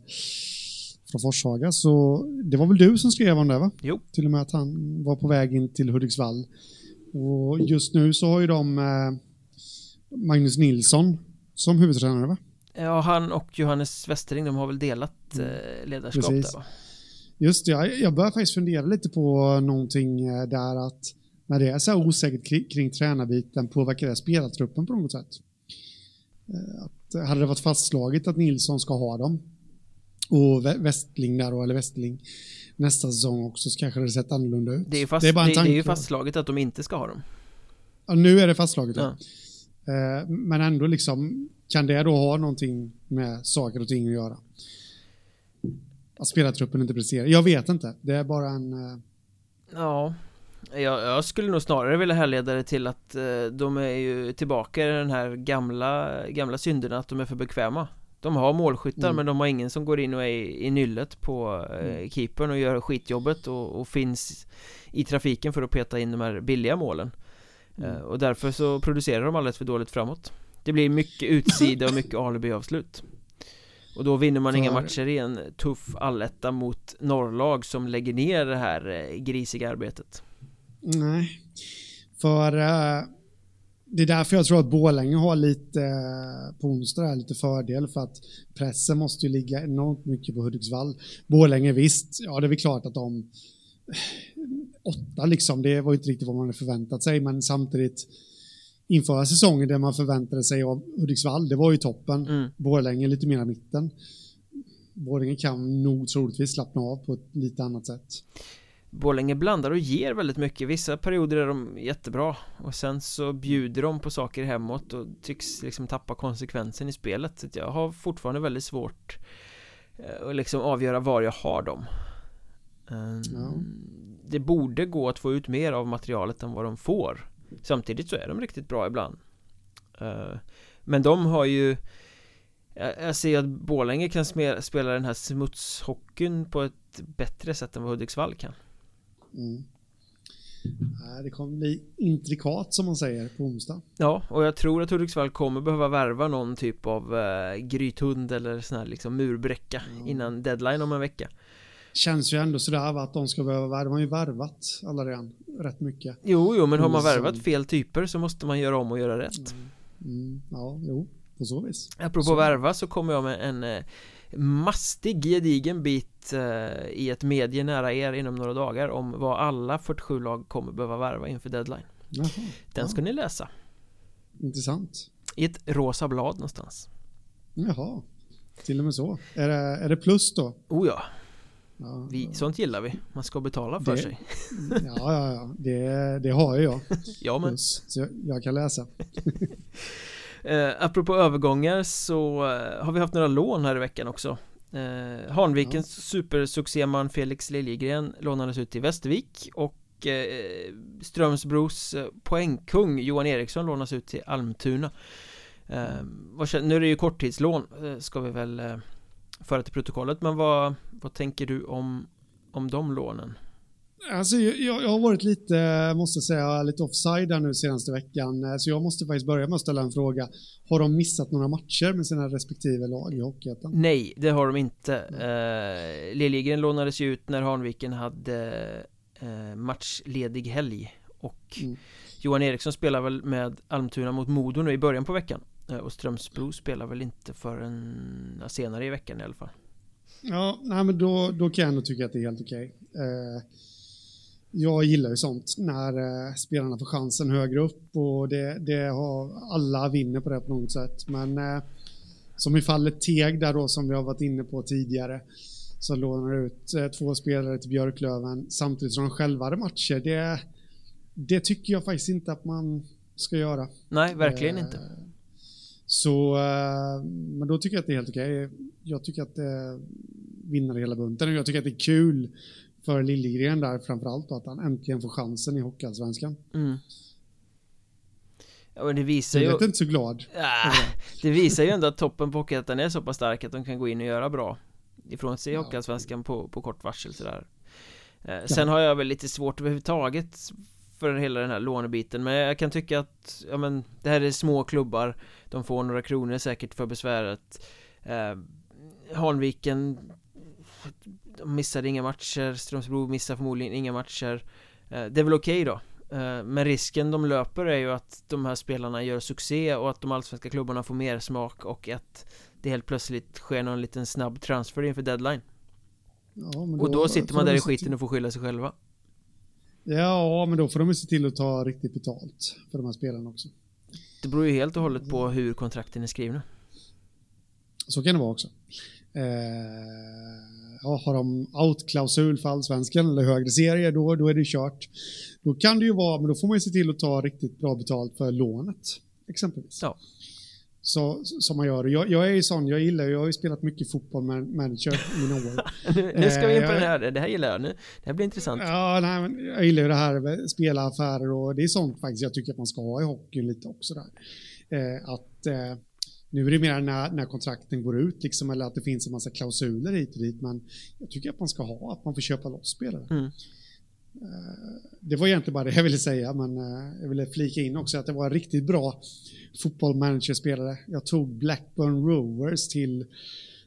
från Forshaga. Så det var väl du som skrev om det va? Jo. Till och med att han var på väg in till Hudiksvall. Och just nu så har ju de eh, Magnus Nilsson som huvudtränare va? Ja, han och Johannes Westering, de har väl delat mm. eh, ledarskap Precis. där va? Just det, jag, jag börjar faktiskt fundera lite på någonting eh, där att när det är så här osäkert kring, kring tränarbiten, påverkar det spelartruppen på något sätt? Eh, att, hade det varit fastslaget att Nilsson ska ha dem och Westling där då, eller Westling nästa säsong också så kanske det sett annorlunda ut. Det är, fast, det är, bara en det, det är ju fastslaget att de inte ska ha dem. Ja, nu är det fastslaget. Ja. ja. Eh, men ändå liksom, kan det då ha någonting med saker och ting att göra? Att spelartruppen inte presterar? Jag vet inte. Det är bara en... Eh, ja, jag, jag, skulle nog snarare vilja härleda det till att eh, de är ju tillbaka i den här gamla, gamla synderna att de är för bekväma De har målskyttar mm. men de har ingen som går in och är i, i nyllet på eh, mm. keepern och gör skitjobbet och, och, finns i trafiken för att peta in de här billiga målen mm. eh, Och därför så producerar de alldeles för dåligt framåt. Det blir mycket utsida och mycket alibi-avslut och då vinner man för... inga matcher i en tuff alletta mot norrlag som lägger ner det här eh, grisiga arbetet. Nej, för uh, det är därför jag tror att Borlänge har lite på onsdag lite fördel. För att pressen måste ju ligga enormt mycket på Hudiksvall. Borlänge visst, ja det är väl klart att de åtta liksom, det var inte riktigt vad man hade förväntat sig, men samtidigt införa säsongen där man förväntade sig av Hudiksvall, det var ju toppen. Mm. Borlänge lite mer mitten. Borlänge kan nog troligtvis slappna av på ett lite annat sätt. Borlänge blandar och ger väldigt mycket Vissa perioder är de jättebra Och sen så bjuder de på saker hemåt och tycks liksom tappa konsekvensen i spelet Så jag har fortfarande väldigt svårt eh, Att liksom avgöra var jag har dem ja. Det borde gå att få ut mer av materialet än vad de får Samtidigt så är de riktigt bra ibland eh, Men de har ju jag ser att Borlänge kan spela den här smutshockeyn på ett bättre sätt än vad Hudiksvall kan Mm. Det kommer bli intrikat som man säger på onsdag. Ja, och jag tror att Hudiksvall kommer behöva värva någon typ av uh, grythund eller sån här liksom murbräcka mm. innan deadline om en vecka. Känns ju ändå sådär att de ska behöva värva. De har ju värvat alla redan rätt mycket. Jo, jo, men har man värvat fel typer så måste man göra om och göra rätt. Mm. Mm. Ja, jo, på så vis. Apropå så. värva så kommer jag med en eh, mastig gedigen bit eh, i ett medie nära er inom några dagar om vad alla 47 lag kommer behöva värva inför deadline. Jaha, Den ska ja. ni läsa. Intressant. I ett rosa blad någonstans. Jaha, till och med så. Är det, är det plus då? Oh ja. Ja, vi, sånt gillar vi. Man ska betala för det, sig. [LAUGHS] Ja, ja, ja. Det, det har ju jag. [LAUGHS] ja, men. Så jag, jag kan läsa. [LAUGHS] Eh, apropå övergångar så eh, har vi haft några lån här i veckan också eh, Hanvikens ja. supersuccéman Felix Liljegren lånades ut till Västervik och eh, Strömsbros eh, poängkung Johan Eriksson lånas ut till Almtuna eh, Nu är det ju korttidslån eh, ska vi väl föra till protokollet men vad, vad tänker du om, om de lånen? Alltså, jag, jag, har varit lite, måste säga, lite offside där nu senaste veckan. Eh, så jag måste faktiskt börja med att ställa en fråga. Har de missat några matcher med sina respektive lag i Hockeyettan? Nej, det har de inte. Uh, Liljegren lånades ju ut när Hanviken hade uh, matchledig helg. Och mm. Johan Eriksson spelar väl med Almtuna mot Modo nu i början på veckan. Uh, och Strömsbro spelar väl inte förrän senare i veckan i alla fall. Ja, nej men då, då kan jag nog tycka att det är helt okej. Uh, jag gillar ju sånt när eh, spelarna får chansen högre upp och det, det har, alla vinner på det på något sätt. Men eh, som i fallet Teg där då som vi har varit inne på tidigare så lånar ut eh, två spelare till Björklöven samtidigt som de själva hade matcher. Det, det tycker jag faktiskt inte att man ska göra. Nej, verkligen eh, inte. Så, eh, men då tycker jag att det är helt okej. Jag tycker att det vinner hela bunten och jag tycker att det är kul för Liljegren där framförallt att han äntligen får chansen i Hockeyallsvenskan. Mm. Ja, men det visar ju... Jag är inte så glad. Ah, det visar ju ändå att toppen på Hockeyettan är så pass stark att de kan gå in och göra bra ifrån sig i. Hockeyallsvenskan på, på kort varsel sådär. Eh, sen har jag väl lite svårt överhuvudtaget för hela den här lånebiten. Men jag kan tycka att ja men det här är små klubbar. De får några kronor säkert för besväret. Eh, Hanviken de missade inga matcher, Strömsbro missar förmodligen inga matcher. Eh, Det är väl okej okay då. Eh, Men risken de löper är ju att de här spelarna gör succé och att de allsvenska klubbarna får mer smak och att det helt plötsligt sker någon liten snabb transfer inför deadline. Ja, då, Och då sitter man där i skiten och får skylla sig själva Ja, men då får de ju se till att ta riktigt betalt för de här spelarna också Det beror ju helt och hållet på hur kontrakten är skrivna Så kan det vara också eh ja, har de outklausul för allsvenskan eller högre serier, då, då är det kört. Då kan det ju vara, men då får man ju se till att ta riktigt bra betalt för lånet, exempelvis. Ja. Så, som man gör. Jag, jag är ju sån, jag gillar jag har ju spelat mycket fotboll med manager i mina år. nu, [LAUGHS] nu ska vi in på eh, den här, det här gillar jag nu. Det här blir intressant. Ja, nej, men jag gillar ju det här med spela affärer och det är sånt faktiskt jag tycker att man ska ha i hockeyn lite också där. Eh, att eh, nu är det mer när, när kontrakten går ut, liksom, eller att det finns en massa klausuler hit och dit, men jag tycker att man ska ha, att man får köpa loss spelare. Mm. Eh, det var egentligen bara det jag ville säga, men eh, jag ville flika in också att det var en riktigt bra fotbollmanagerspelare. Jag tog Blackburn Rovers till,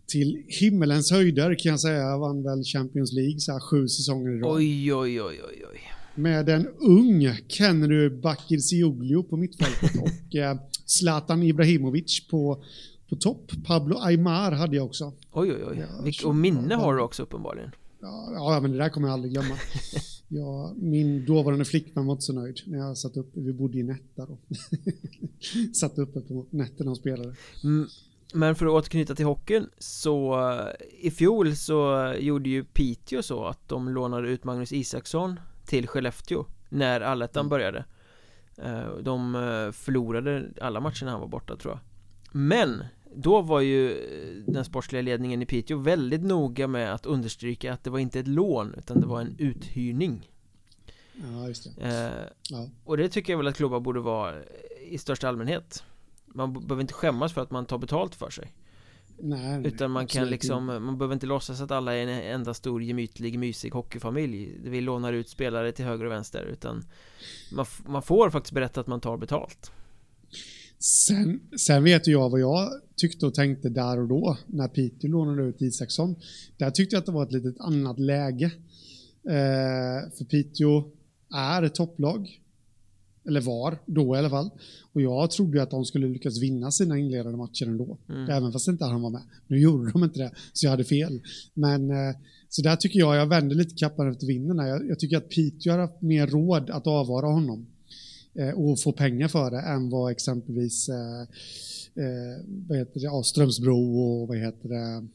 till himmelens höjder kan jag säga. Jag vann väl Champions League så här, sju säsonger i rad. Oj, oj, oj, oj, oj. med en ung Kenry Bakircioglu på mittfältet [LAUGHS] och eh, Zlatan Ibrahimovic på, på topp. Pablo Aymar hade jag också. Oj, oj, oj. Ja, och minne har du också uppenbarligen. Ja, ja, men det där kommer jag aldrig glömma. [LAUGHS] Ja, min dåvarande flickvän var inte så nöjd när jag satt upp, vi bodde i Nätta då. [LAUGHS] satt uppe på nätterna och spelade. Mm, men för att återknyta till hockeyn så i fjol så gjorde ju Piteå så att de lånade ut Magnus Isaksson till Skellefteå när allettan mm. började. Eh, de eh, förlorade alla matcherna han var borta tror jag. Men då var ju den sportsliga ledningen i Piteå väldigt noga med att understryka att det var inte ett lån utan det var en uthyrning. Ja, just det. Eh, ja. Och det tycker jag väl att klubbar borde vara i största allmänhet. Man behöver inte skämmas för att man tar betalt för sig. Nej, nej, Utan man kan liksom, man behöver inte låtsas att alla är en enda stor gemytlig mysig hockeyfamilj. Vi lånar ut spelare till höger och vänster utan man, man får faktiskt berätta att man tar betalt Sen, sen vet jag vad jag tyckte och tänkte där och då när Piteå lånade ut Isaksson. Där tyckte jag att det var ett litet annat läge. Eh, för Piteå är ett topplag. Eller var, då i alla fall. Och jag trodde att de skulle lyckas vinna sina inledande matcher ändå. Mm. Även fast inte han var med. Nu gjorde de inte det, så jag hade fel. Men eh, så där tycker jag, jag vänder lite kappan efter vinden. Jag, jag tycker att Piteå har haft mer råd att avvara honom. Eh, och få pengar för det än vad exempelvis eh, eh, vad heter det, ja, Strömsbro och vad heter det,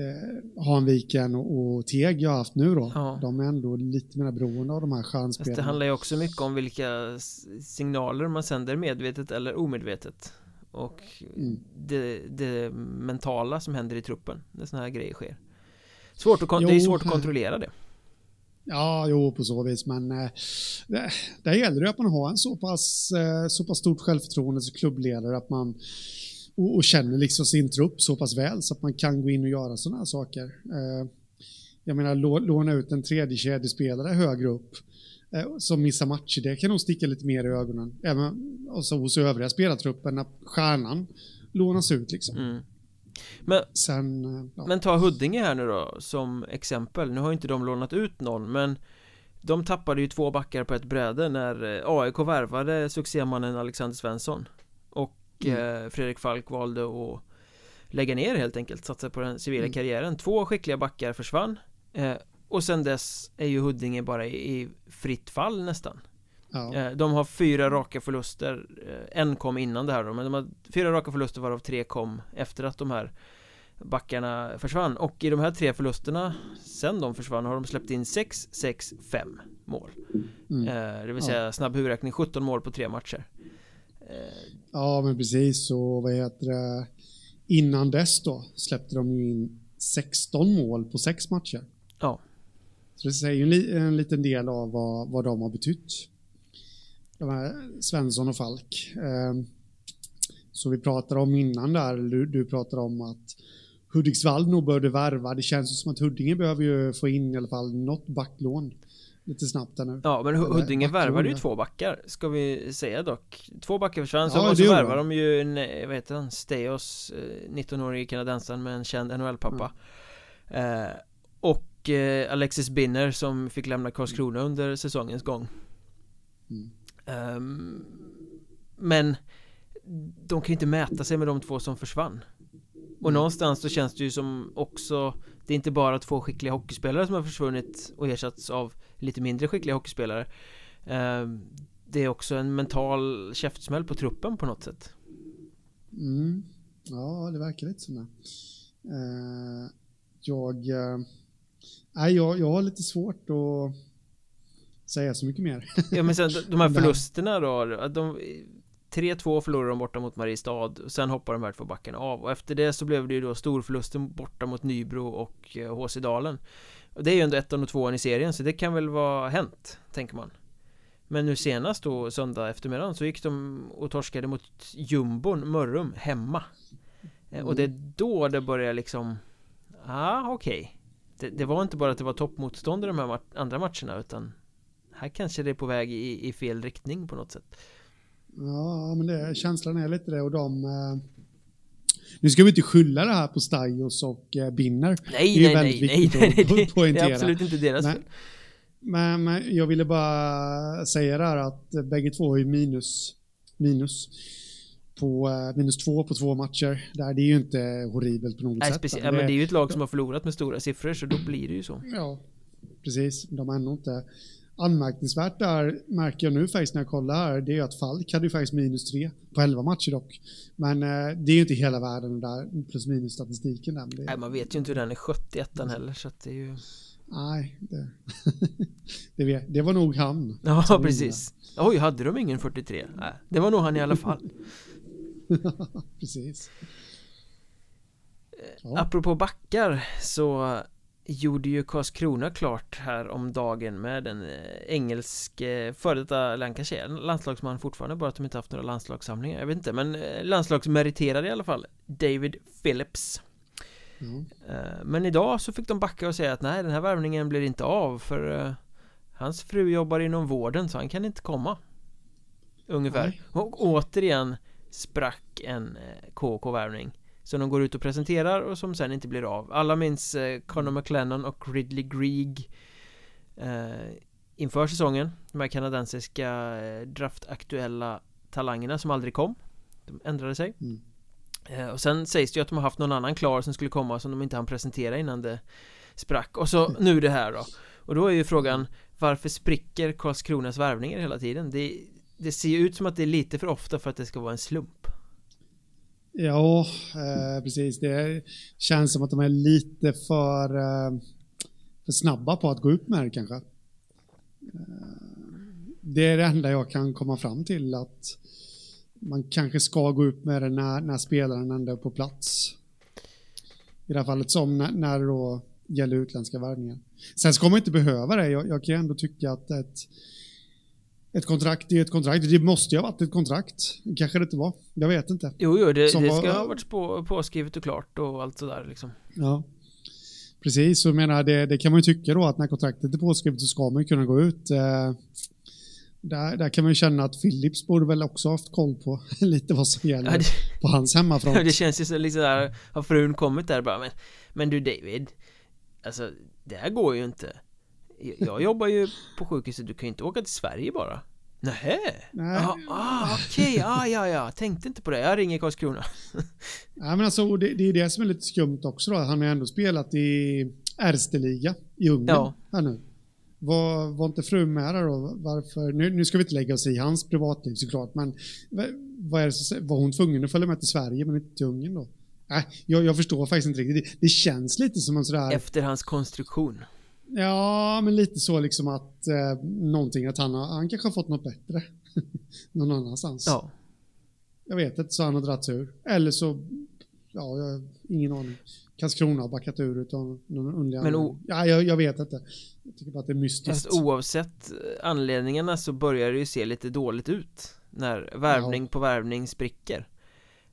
eh, Hanviken och, och Teg jag har haft nu då. Ja. De är ändå lite mer beroende av de här stjärnspelarna. Det handlar ju också mycket om vilka signaler man sänder medvetet eller omedvetet. Och mm. det, det, mentala som händer i truppen när sådana här grejer sker. Svårt att, jo, det är svårt att kontrollera det. Ja, jo, på så vis, men eh, det, där gäller det att man har en så pass, eh, så pass stort självförtroende som klubbledare att man och, och, känner liksom sin trupp så pass väl så att man kan gå in och göra sådana här saker. Eh, jag menar, låna ut en tredje kedjespelare högre upp eh, som missar matcher, det kan nog sticka lite mer i ögonen. Även alltså, hos övriga spelartruppen, när stjärnan lånas ut liksom. Mm. Men, Sen, ja. men ta Huddinge här nu då som exempel Nu har inte de lånat ut någon men De tappade ju två backar på ett bräde när eh, AIK värvade succémannen Alexander Svensson Och mm. eh, Fredrik Falk valde att Lägga ner helt enkelt, satsa på den civila mm. karriären Två skickliga backar försvann eh, Och sen dess är ju Huddinge bara i fritt fall nästan Ja. Eh, de har fyra raka förluster eh, En kom innan det här då, men de har fyra raka förluster varav tre kom efter att de här backarna försvann och i de här tre förlusterna sen de försvann har de släppt in 6, 6, 5 mål mm. eh, Det vill säga ja. snabb huvudräkning 17 mål på tre matcher eh. Ja men precis och vad heter det Innan dess då släppte de ju in 16 mål på sex matcher Ja Så det säger ju en, en liten del av vad, vad de har betytt de här Svensson och Falk. Ehm, så vi pratade om innan där, du, du pratade om att Hudiksvall nog började värva. Det känns som att Huddinge behöver ju få in i alla fall något backlån lite snabbt där nu. Ja, men Huddinge värvade ju två backar, ska vi säga dock. Två backar försvann, ja, och så värvade de ju en, vad heter han, Steos, 19-årige eh, kanadensaren med en känd NHL-pappa. Mm. Eh, och eh, Alexis Binner som fick lämna Karlskrona under säsongens gång. Mm. Um, men de kan ju inte mäta sig med de två som försvann. Och mm. någonstans så känns det ju som också Det är inte bara två skickliga hockeyspelare som har försvunnit och ersatts av lite mindre skickliga hockeyspelare um, Det är också en mental käftsmäll på truppen på något sätt mm. Ja, det verkar lite som det uh, Jag uh, Nej, jag, jag har lite svårt att säga så mycket mer. [LAUGHS] ja men sen de här förlusterna då, de 3-2 förlorade de borta mot Mariestad och sen hoppade de här två backarna av och efter det så blev det ju då storförlusten borta mot Nybro och HC eh, Dalen och det är ju ändå ettan och tvåan i serien så det kan väl vara hänt, tänker man Men nu senast då, söndag eftermiddag så gick de och torskade mot jumbon Mörrum hemma mm. Och det är då det börjar liksom Ah, okej okay. det, det, var inte bara att det var toppmotstånd i de här andra matcherna utan här kanske det är på väg i, i fel riktning på något sätt. Ja, men det, känslan är lite det och de... Eh, nu ska vi inte skylla det här på Stajos och eh, Binner. Nej, nej, nej, nej, nej, nej, det, det är absolut inte deras fel. Men, men jag ville bara säga där att bägge två är minus. Minus. På eh, minus två på två matcher. Där det är ju inte horribelt på något Nej, sätt. speci- men det är ju ett lag som har förlorat med stora siffror så då blir det ju så. Ja, precis. De har ändå inte... Anmärkningsvärt där märker jag nu faktiskt när jag kollar här, det är att Falk hade ju faktiskt minus tre på 11 matcher dock. Men eh, det är ju inte hela världen där plus minus statistiken där. Nej, man vet ju inte hur den är skött i ettan heller så att det är ju... nej, det, [LAUGHS] det, vet, det var nog han. Ja, precis. Oj, hade de ingen 43? Nej, det var nog han i alla fall. [LAUGHS] precis. Ja. Apropå backar så gjorde ju Karlskrona klart här om dagen med en eh, engelsk eh, före detta Lancashire. Landslagsman fortfarande bara att de inte haft några landslagssamlingar. Jag vet inte men eh, landslagsmeriterade i alla fall. David Phillips. Eh, Men idag så fick de backa och säga att nej den här värvningen blir inte av för Hans fru jobbar inom vården så han kan inte komma. Ungefär. Nej. Och återigen sprack en KK-värvning Som de går ut och presenterar och som sen inte blir av. Alla minns eh, Conor McLennan och Ridley Greig eh, Inför säsongen. De här kanadensiska eh, draftaktuella talangerna som aldrig kom. De ändrade sig. Mm. Eh, Och sen sägs det ju att de har haft någon annan klar som skulle komma som de inte hann presentera innan det sprack. Och så nu det här då. Och då är ju frågan Varför spricker Karlskronas värvningar hela tiden? Det, det ser ju ut som att det är lite för ofta för att det ska vara en slump Ja, eh, precis. Det känns som att de är lite för, eh, för snabba på att gå upp med det kanske. Eh, det är det enda jag kan komma fram till att man kanske ska gå upp med det när, när spelaren ändå är på plats. I det här fallet som när, när det då gäller utländska värvningar. Sen ska man inte behöva det. Jag, jag kan ändå tycka att ett, ett kontrakt är ett kontrakt. Det måste ju ha varit ett kontrakt. Kanske det inte var. Jag vet inte. Jo, jo, det, Som det var- ska ha varit på, påskrivet och klart och allt sådär liksom Ja. Precis, jag menar det, det kan man ju tycka då att när kontraktet är påskrivet så ska man ju kunna gå ut. Eh, där, där kan man ju känna att Philips borde väl också ha haft koll på [LAUGHS] lite vad som gäller Ja, det, på hans hemmafront. [LAUGHS] det känns ju så lite där Har frun kommit där bara men, men du David Alltså, det här går ju inte Jag- jobbar ju på sjukhuset, du kan ju inte åka till Sverige bara Nähä? Nej. Ja, ah, okej, ah, ja, ja, tänkte inte på det, jag ringer Karlskrona [LAUGHS] Ja, men alltså, det, det är det som är lite skumt också då. Han har ju ändå spelat i Erste-liga i Ungern Ja. här nu. Var, var inte frun med där då? Varför? Nu, nu ska vi inte lägga oss i hans privatliv såklart, men va- vad är det som, var hon tvungen att följa med till Sverige men inte till Ungern då? Nej, jag, jag förstår faktiskt inte riktigt. Det, det känns lite som en sådär... Efter hans konstruktion Ja, men lite så liksom att eh, någonting att han, har, han kanske har fått något bättre [LAUGHS] någon annanstans. Ja, Jag vet inte, så han har dragit ur. Eller så, ja, jag har ingen aning. Karlskrona har backat ur utan någon underlig Men o-. Ja, jag, jag vet inte. Jag tycker bara att det är mystiskt. fast oavsett eh, anledningarna så börjar det ju se lite dåligt ut När värvning på värvning spricker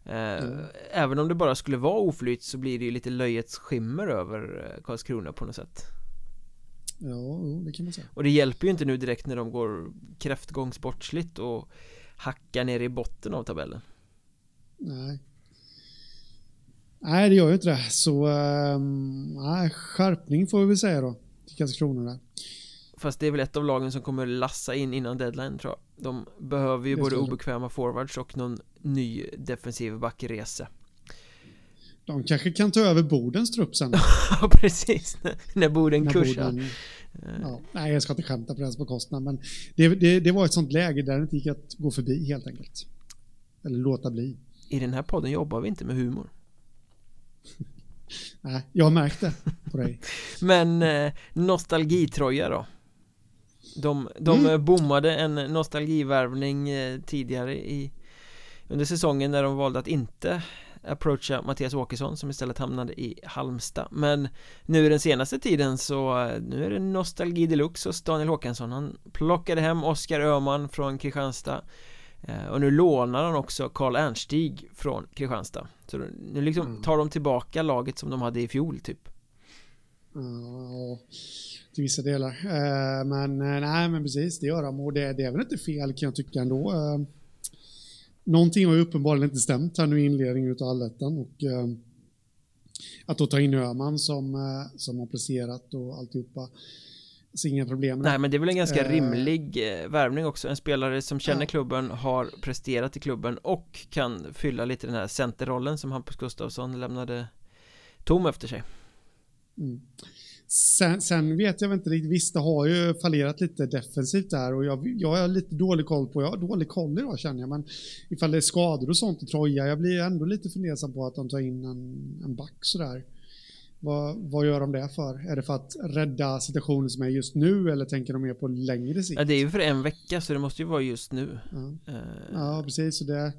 eh, Även om det bara skulle vara oflyt så blir det ju lite löjets skimmer över eh, Karlskrona på något sätt Ja, jo, det kan man säga. Och det hjälper ju inte nu direkt när de går kräftgång sportsligt och hackar ner i botten av tabellen Nej. Nej, det gör ju inte det. Så, ehm, nej, skärpning får vi väl säga då. Till Karlskrona där. Fast det är väl ett av lagen som kommer lassa in innan deadline tror jag De behöver ju både obekväma forwards och någon ny defensiv backresa De kanske kan ta över Bodens trupp sen. [LAUGHS] Ja precis, när Boden kursar Boden, ja, nej, jag ska inte skämta på deras bekostnad, men det, det, det var ett sånt läge där det inte gick att gå förbi helt enkelt. Eller låta bli. I den här podden jobbar vi inte med humor [LAUGHS] Nej, jag har märkt det på dig. [LAUGHS] Men eh, nostalgitröja då De, de Mm. eh, bommade en nostalgivärvning eh, tidigare i Under säsongen när de valde att inte approacha Mattias Åkesson som istället hamnade i Halmstad Men nu den senaste tiden så nu är det nostalgi deluxe hos Daniel Håkansson Han plockade hem Oskar Öhman från Kristianstad eh, Och nu lånar han också Karl Ernstig från Kristianstad Så nu liksom Mm. tar de tillbaka laget som de hade i fjol typ Ja, till vissa delar. Eh, Men eh, nej, men precis, det gör de. Och det, det är väl inte fel kan jag tycka ändå. Eh, Någonting har ju uppenbarligen inte stämt här nu i inledningen av allettan och eh, att då ta in Öhman som, eh, som har presterat och alltihopa. Så inga problem Nej men det är väl en ganska uh, rimlig eh, värvning också En spelare som känner ja. klubben Har presterat i klubben Och kan fylla lite den här centerrollen Som Hampus Gustafsson lämnade Tom efter sig mm. Sen, sen, vet jag inte riktigt, visst det har ju fallerat lite defensivt där och jag, jag har lite dålig koll på, jag har dålig koll idag känner jag, men ifall det är skador och sånt i Troja, jag blir ändå lite fundersam på att de tar in en, en back sådär. Vad, vad gör de det för? Är det för att rädda situationen som är just nu eller tänker de mer på längre sikt? Ja, det är ju för en vecka så det måste ju vara just nu. Ja, uh... ja precis. Så det,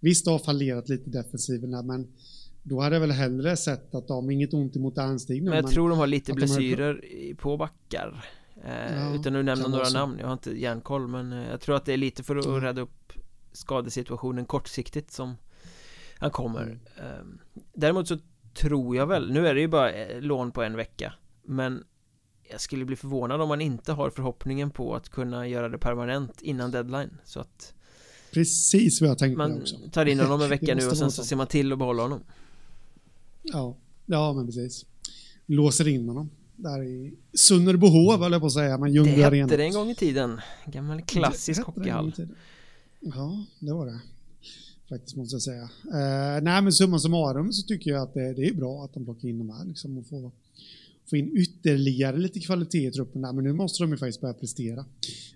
visst, det har fallerat lite defensiven där, men då hade jag väl hellre sett att de, inget ont emot Ernstig nu Men jag men tror de har lite blessyrer har... på backar eh, ja, Utan att nämna några namn, jag har inte järnkoll men eh, jag tror att det är lite för att mm. rädda upp skadesituationen kortsiktigt som han kommer mm. eh, Däremot så tror jag väl, nu är det ju bara eh, lån på en vecka Men jag skulle bli förvånad om man inte har förhoppningen på att kunna göra det permanent innan deadline så att Precis vad jag tänkte Man också. tar in honom en [LAUGHS] vecka nu och sen så ser man till att behålla honom Ja, ja men precis. Låser in honom. Där i Sunnerbohov höll jag på att säga, men Ljungby Det hette det en gång i tiden. Gammal klassisk hockeyhall. Ja, det var det. Faktiskt måste jag säga. Uh, nej men summa summarum så tycker jag att det, det, är bra att de plockar in de här liksom och får, få in ytterligare lite kvalitet i truppen där. Men nu måste de ju faktiskt börja prestera.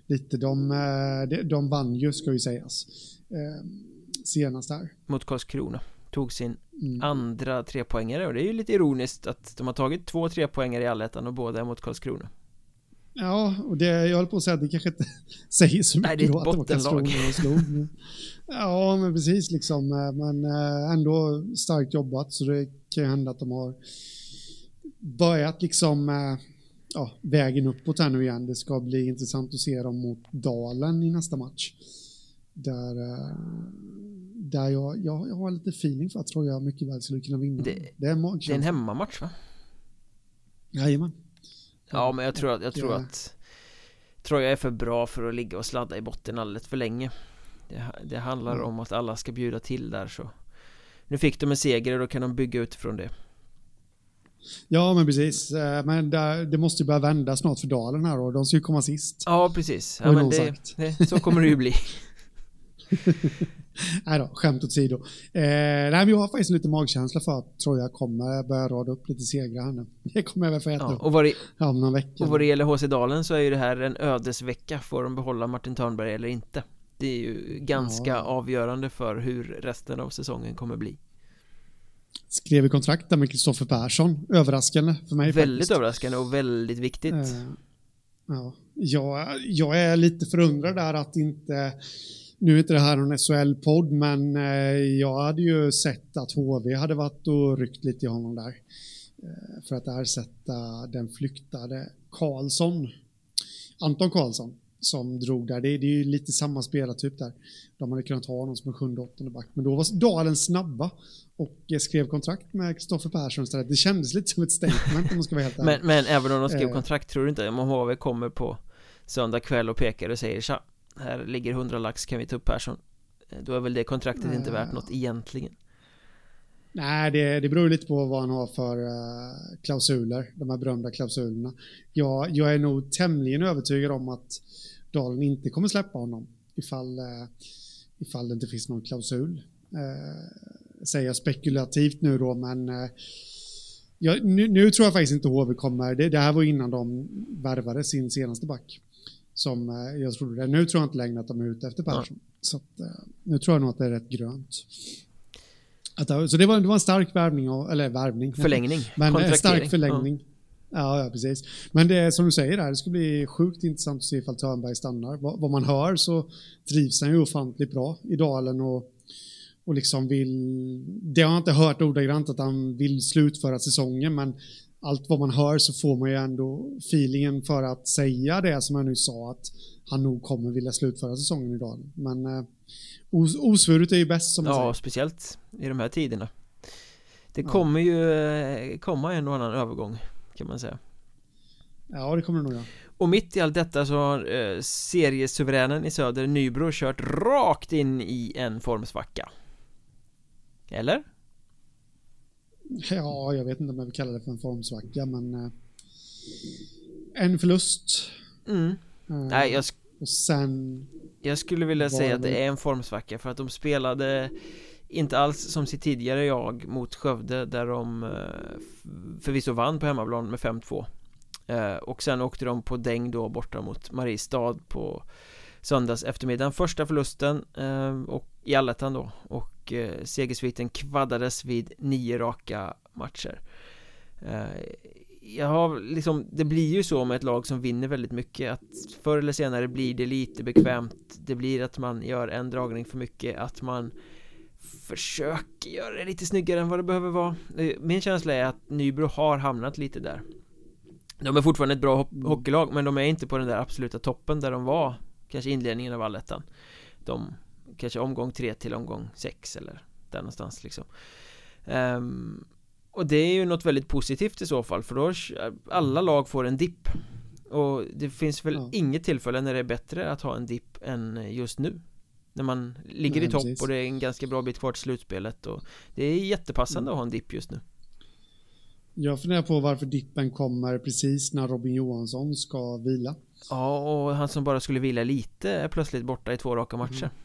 Lite, de, eh, de, de vann ju ska ju sägas. Uh, senast här. Mot Karlskrona. Tog sin mm. andra trepoängare och det är ju lite ironiskt att de har tagit två trepoängare i allettan och båda är mot Karlskrona. Ja, och det, jag håller på att säga att det kanske inte [LAUGHS] säger så mycket Nej, det är ett då, bottenlag. Slog, ja, men precis liksom. Eh, men eh, ändå starkt jobbat så det kan ju hända att de har börjat liksom eh, ja, vägen uppåt här nu igen. Det ska bli intressant att se dem mot Dalen i nästa match. Där där jag, jag, jag har lite feeling för att tror jag mycket väl skulle kunna vinna. Det, det är, en det är en hemmamatch va? Jajamän. Ja, men jag tror att, jag tror att tror jag är för bra för att ligga och sladda i botten alldeles för länge. Det, det handlar mm. om att alla ska bjuda till där så. Nu fick de en seger och då kan de bygga utifrån det. Ja, men precis. Eh, men det måste ju börja vända snart för Dalen här och de ska ju komma sist. Ja, precis. Ja, men det, det, så kommer det ju bli. [LAUGHS] nej då, skämt åsido. Eh, nej, men jag har faktiskt lite magkänsla för att Troja kommer börja rada upp lite segrar här nu. Det kommer jag väl få äta ja, och vad det, om någon vecka. Och vad det gäller HC Dalen så är ju det här en ödesvecka. Får de behålla Martin Törnberg eller inte? Det är ju ganska ja. avgörande för hur resten av säsongen kommer bli. Skrev i kontrakt där med Kristoffer Persson. Överraskande för mig Väldigt faktiskt. överraskande och väldigt viktigt. Eh, ja, jag, jag är lite förundrad där att inte nu är inte det här någon SHL-podd, men eh, jag hade ju sett att HV hade varit och ryckt lite i honom där. Eh, för att ersätta den flyktade Karlsson. Anton Karlsson som drog där. Det, det är ju lite samma spelartyp där. De hade kunnat ha honom som en sjunde, åttonde back. Men då var Dalen snabba och skrev kontrakt med Kristoffer Persson istället. Det kändes lite som ett statement om man ska vara helt [LAUGHS] ärlig. men, men även om de skrev kontrakt, tror du inte om HV kommer på söndag kväll och pekar och säger tja, här ligger 100 lax, kan vi ta upp Persson? Eh, då är väl det kontraktet inte värt något egentligen Nej, det, det beror lite på vad han har för uh, klausuler, de här berömda klausulerna. Jag, jag är nog tämligen övertygad om att Dalen inte kommer släppa honom ifall, uh, ifall det inte finns någon klausul. Uh, säger jag spekulativt nu då, men uh, jag, nu, nu, tror jag faktiskt inte HV kommer, det, det här var innan de värvade sin senaste back som eh, jag trodde det. Nu tror jag inte längre att de är ute efter Persson. Ja. Så att, eh, nu tror jag nog att det är rätt grönt. Att, så det var, det var en stark värvning, eller värvning. Förlängning. Men en stark förlängning. Ja. ja. precis. Men det är som du säger där, det ska bli sjukt intressant att se ifall Törnberg stannar. Vad, vad man hör så trivs han ju ofantligt bra i Dalen och, och liksom vill... Det har jag inte hört ordagrant att han vill slutföra säsongen, men allt vad man hör så får man ju ändå feelingen för att säga det som jag nu sa att han nog kommer vilja slutföra säsongen idag. Men eh, os osvuret är ju bäst som man ja, säger. Ja, speciellt i de här tiderna. Det kommer ju eh, komma en och annan övergång kan man säga. Ja, det kommer det nog göra. Och mitt i allt detta så har eh, seriesuveränen i söder Nybro kört rakt in i en formsvacka. Eller? Ja, jag vet inte om jag vill kalla det för en formsvacka, men... Eh, en förlust. Mm. Eh, Nej, jag, Och sen... jag skulle vilja säga att det- är en formsvacka för att de spelade inte alls som sitt tidigare jag mot Skövde där de eh, förvisso vann på hemmaplan med 5-2 eh, och sen åkte de på däng då borta mot Mariestad på söndags eftermiddagen första förlusten eh, och i allettan då och eh, segersviten kvaddades vid nio raka matcher. Eh, jag har liksom, det blir ju så med ett lag som vinner väldigt mycket att förr eller senare blir det lite bekvämt. Det blir att man gör en dragning för mycket, att man försöker göra det lite snyggare än vad det behöver vara. Eh, min känsla är att Nybro har hamnat lite där. De är fortfarande ett bra ho- hockeylag men de är inte på den där absoluta toppen där de var Kanske inledningen av allettan. De kanske omgång 3 till omgång 6 eller där någonstans liksom Ehm, och det är ju något väldigt positivt i så fall för då alla lag får en dipp Och det finns väl Ja. inget tillfälle när det är bättre att ha en dipp än just nu När man ligger Nej, i topp precis. och det är en ganska bra bit kvar till slutspelet och Det är jättepassande att ha en dipp just nu Jag funderar på varför dippen kommer precis när Robin Johansson ska vila. Ja och han som bara skulle vila lite är plötsligt borta i två raka matcher Mm.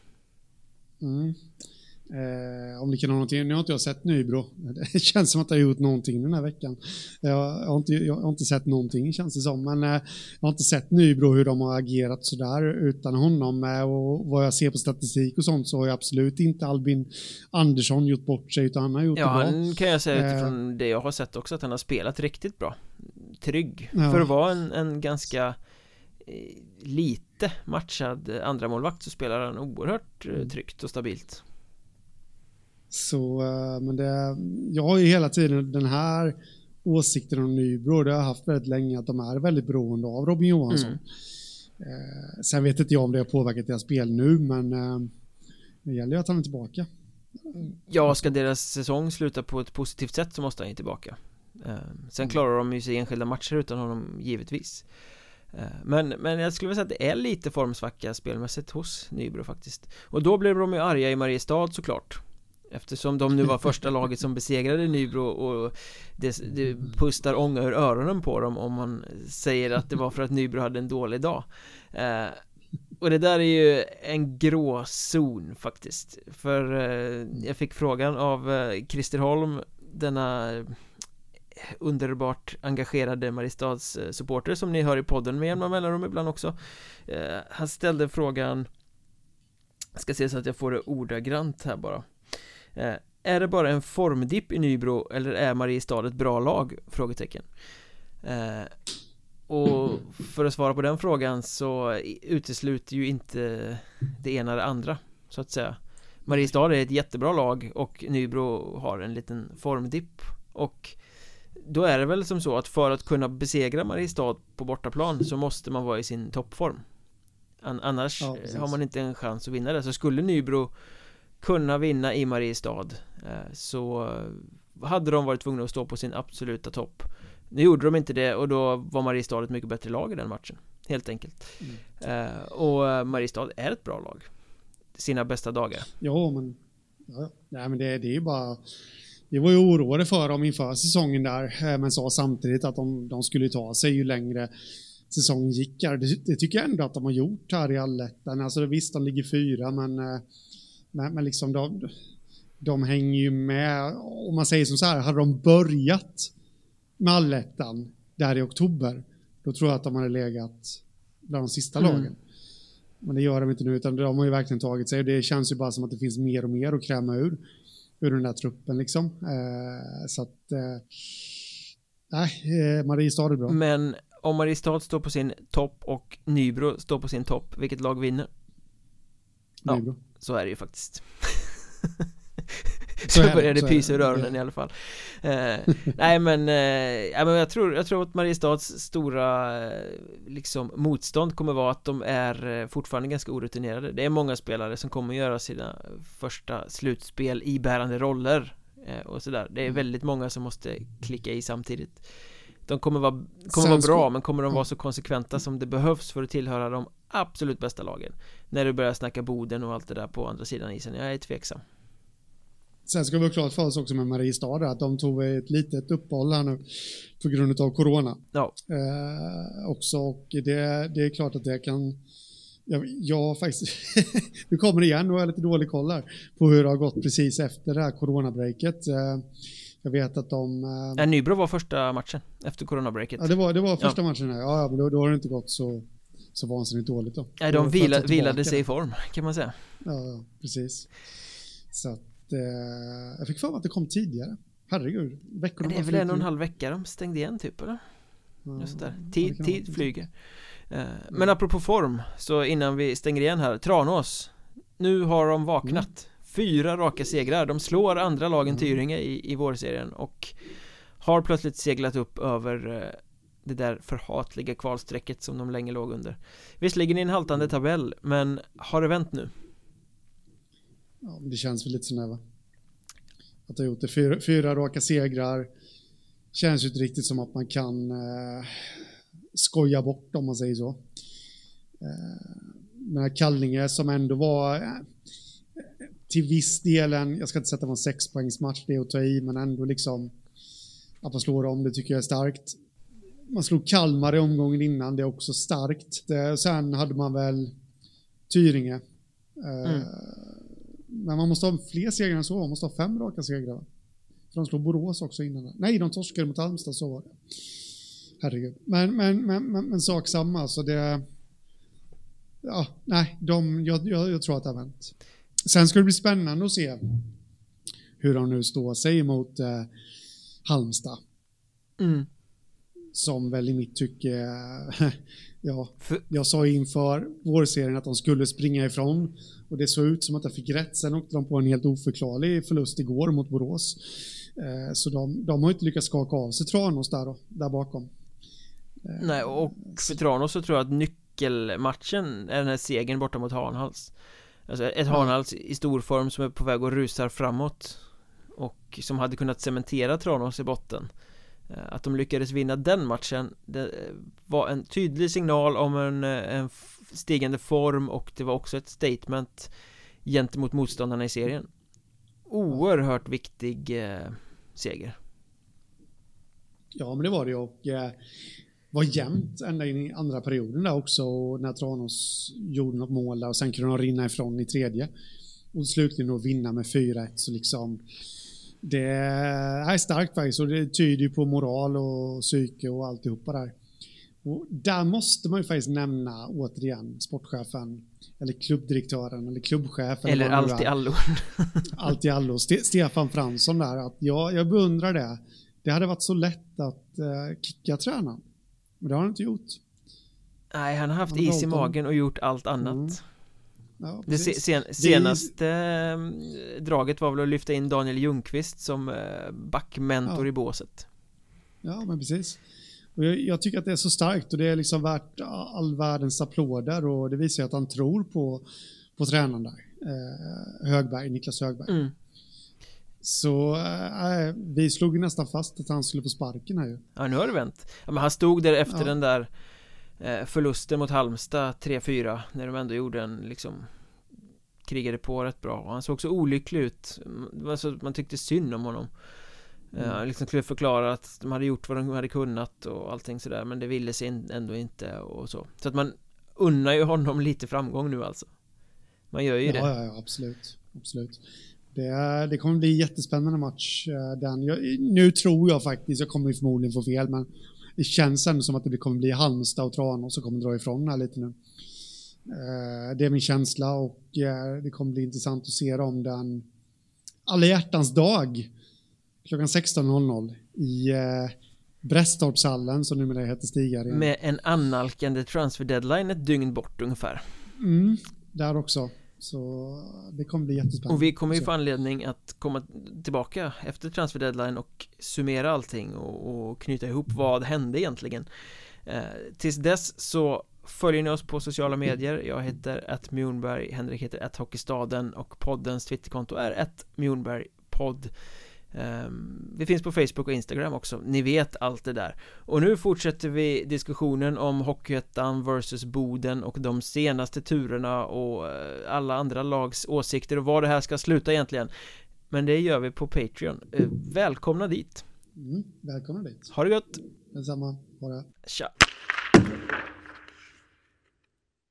Eh, om det kan ha någonting. Nu har inte jag sett Nybro. [LAUGHS] Det känns som att jag har gjort någonting den här veckan. Jag har inte, jag har inte sett någonting känns det som. Men eh, jag har inte sett Nybro hur de har agerat sådär utan honom. Eh, och vad jag ser på statistik och sånt så har ju absolut inte Albin Andersson gjort bort sig utan han har gjort Ja det bra. han kan jag säga Eh. utifrån det jag har sett också att han har spelat riktigt bra Trygg Ja. För att vara en, en ganska eh, lite matchad andra målvakt så spelar han oerhört Mm. eh, tryggt och stabilt Så, eh, men det, jag har ju hela tiden den här åsikten om Nybro, det har jag haft väldigt länge, att de är väldigt beroende av Robin Johansson. Mm. Eh, sen vet inte jag om det har påverkat deras spel nu, men eh, det gäller ju att han är tillbaka. Ja, ska deras säsong sluta på ett positivt sätt så måste han ju tillbaka eh, Sen klarar de ju sig enskilda matcher utan honom givetvis Eh, men, men jag skulle vilja säga att det är lite formsvacka spelmässigt hos Nybro faktiskt. Och då blev de ju arga i Mariestad såklart. Eftersom de nu var första laget som besegrade Nybro och det, det pustar ånga ur öronen på dem om man säger att det var för att Nybro hade en dålig dag. Eh, Och det där är ju en gråzon faktiskt. För eh, jag fick frågan av eh, Christer Holm Denna underbart engagerade Mariestads eh, supporter som ni hör i podden med jämna mellanrum ibland också. Eh, han ställde frågan jag Ska se så att jag får det ordagrant här bara. Eh, är det bara en formdipp i Nybro eller är Mariestad ett bra lag? Frågetecken. Och för att svara på den frågan så utesluter ju inte det ena det andra så att säga. Mariestad är ett jättebra lag och Nybro har en liten formdipp och då är det väl som så att för att kunna besegra Mariestad på bortaplan så måste man vara i sin toppform. An Annars Ja, precis. har man inte en chans att vinna det. Så skulle Nybro kunna vinna i Mariestad eh, så hade de varit tvungna att stå på sin absoluta topp. Nu gjorde de inte det och då var Mariestad ett mycket bättre lag i den matchen Helt enkelt. Eh, Och eh, Mariestad är ett bra lag. Sina bästa dagar. Ja, men, ja. Nej, men det, det är ju bara... Vi var ju oroade för dem inför säsongen där, eh, men sa samtidigt att de, de skulle ta sig ju längre säsongen gick. här. Det, det tycker jag ändå att de har gjort här i allettan. Alltså visst, de ligger fyra, men, eh, men, men liksom de, de hänger ju med. Om man säger som så här, hade de börjat med allettan där i oktober, då tror jag att de hade legat bland de sista Mm. lagen. Men det gör de inte nu, utan de har ju verkligen tagit sig. Det känns ju bara som att det finns mer och mer att kräma ur, ur den där truppen liksom. Eh, så att... Eh, nej, eh, Mariestad är bra. Men om Mariestad står på sin topp och Nybro står på sin topp Vilket lag vinner? ja. Nybro. Så är det ju faktiskt [LAUGHS] [LAUGHS] Så Så är det, pysa ur öronen i alla fall. Eh, Nej men, eh, ja, men jag, tror, jag tror att Mariestads stora eh, liksom, motstånd kommer vara att de är eh, fortfarande ganska orutinerade. Det är många spelare som kommer göra sina första slutspel i bärande roller eh, och sådär. Det är Mm. väldigt många som måste klicka i samtidigt. De kommer vara, kommer vara bra men kommer de vara Ja. så konsekventa som det behövs för att tillhöra de absolut bästa lagen? När du börjar snacka Boden och allt det där på andra sidan isen, jag är tveksam Sen ska vi ha klart för oss också med Mariestad att de tog ett litet uppehåll här nu på grund av corona. Ja. Eh, också och det, det är klart att det kan jag, jag faktiskt, [LAUGHS] nu kommer det igen och jag har lite dålig koll här på hur det har gått precis efter det här coronabreaket. Eh, jag vet att de... Eh, Nybro var första matchen efter coronabreaket. Ja, det var, det var första ja. matchen här. Ja, ja men då, då har det inte gått så, så vansinnigt dåligt då. Nej, de vila, vilade sig i form kan man säga. Ja, ja precis. Så att, jag fick för mig att det kom tidigare. Herregud, veckorna Det är väl en och en halv vecka de stängde igen typ eller? Ja, Just där. Tid, tid flyger. Eh, men apropå form, så innan vi stänger igen här, Tranås Nu har de vaknat mm. Fyra raka segrar, de slår andra lagen mm. Tyringe i, i vårserien och Har plötsligt seglat upp över eh, det där förhatliga kvalstrecket som de länge låg under Visserligen i en haltande tabell, men har det vänt nu? Ja, det känns väl lite sådär va? Att ha gjort det, fyra, fyra raka segrar Känns ju inte riktigt som att man kan eh, skoja bort om man säger så. Eh, men Kallinge som ändå var eh, till viss delen, jag ska inte säga att det var en sexpoängsmatch, det är att ta i, men ändå liksom att man slår om det tycker jag är starkt. Man slog Kalmar i omgången innan, det är också starkt. Det, sen hade man väl Tyringe. Eh, mm. Men man måste ha fler segrar än så, man måste ha fem raka segrar. För de slog Borås också innan. Nej, de torskade mot Halmstad, så var det. Herregud. Men, men, men, men, men sak samma, så det... Ja, nej, de, jag, jag, jag tror att det har vänt. Sen ska det bli spännande att se hur de nu står sig mot eh, Halmstad. Mm. Som väl i mitt tycke, [LAUGHS] ja, jag sa inför vårserien att de skulle springa ifrån och det såg ut som att jag fick rätt. Sen åkte de på en helt oförklarlig förlust igår mot Borås. Eh, så de, de har inte lyckats skaka av sig Tranås där, då, där bakom. Nej, och för Tranås så tror jag att nyckelmatchen är den här segern borta mot Hanhals Alltså ett Hanhals i stor form som är på väg att rusa framåt Och som hade kunnat cementera Tranås i botten eh, Eh, att de lyckades vinna den matchen Det eh, var en tydlig signal om en, eh, en stigande form och det var också ett statement Gentemot motståndarna i serien Oerhört viktig eh, seger Ja men det var det och eh, var jämnt ända in i andra perioden där också och när Tranås gjorde något mål där och sen kunde de rinna ifrån i tredje. Och slutligen då vinna med 4-1 så liksom det är starkt faktiskt och det tyder ju på moral och psyke och alltihopa där. Och där måste man ju faktiskt nämna återigen sportchefen eller klubbdirektören eller klubbchefen. Eller [LAUGHS] allt i allo. allt i allo. Stefan Fransson där. Att jag, jag beundrar det. Det hade varit så lätt att uh, kicka tränaren. Men det har han inte gjort. Nej, han har haft han is i magen och gjort allt annat. Mm. Ja, det sen, senaste det... draget var väl att lyfta in Daniel Ljungqvist som eh, backmentor ja. i båset. Ja, men precis. Och jag, jag, tycker att det är så starkt och det är liksom värt all världens applåder och det visar att han tror på, på tränaren där. Eh, Högberg, Niklas Högberg. Mm. Så äh, vi slog nästan fast att han skulle få sparken här ju. Ja, nu har det vänt. Ja, men han stod där efter ja. den där eh, förlusten mot Halmstad 3-4 när de ändå gjorde en liksom krigade på rätt bra och han såg så olycklig ut. Alltså, man tyckte synd om honom. Mm. Uh, liksom skulle förklara att de hade gjort vad de hade kunnat och allting sådär men det ville sig ändå inte och så. Så att man unnar ju honom lite framgång nu alltså. Man gör ju ja, det. Ja, ja, absolut. Absolut. Det, det kommer bli en jättespännande match. Eh, den. Jag, nu tror jag faktiskt, jag kommer förmodligen få fel, men det känns ändå som att det kommer bli Halmstad och Tranås som kommer dra ifrån här lite nu. Eh, det är min känsla och eh, det kommer bli intressant att se om den alla hjärtans dag klockan 16.00 i Brästorpshallen som numera heter Stigare. Med en annalkande transfer deadline ett dygn bort ungefär. Mm, där också. Så det kommer bli jättespännande. Och vi kommer ju få anledning att komma tillbaka efter transfer deadline och summera allting och, och knyta ihop vad hände egentligen. Eh, tills dess så följer ni oss på sociala medier. Jag heter att Mjornberg, Henrik heter att Hockeystaden och poddens twitterkonto är att Mjornberg podd. Ehm, vi finns på Facebook och Instagram också, ni vet allt det där Och nu fortsätter vi diskussionen om Hockeyettan vs Boden och de senaste turerna och eh, alla andra lags åsikter och var det här ska sluta egentligen Men det gör vi på Patreon eh, Välkomna dit Mm, välkomna dit. Ha det gött! Detsamma. Ha det. Tja!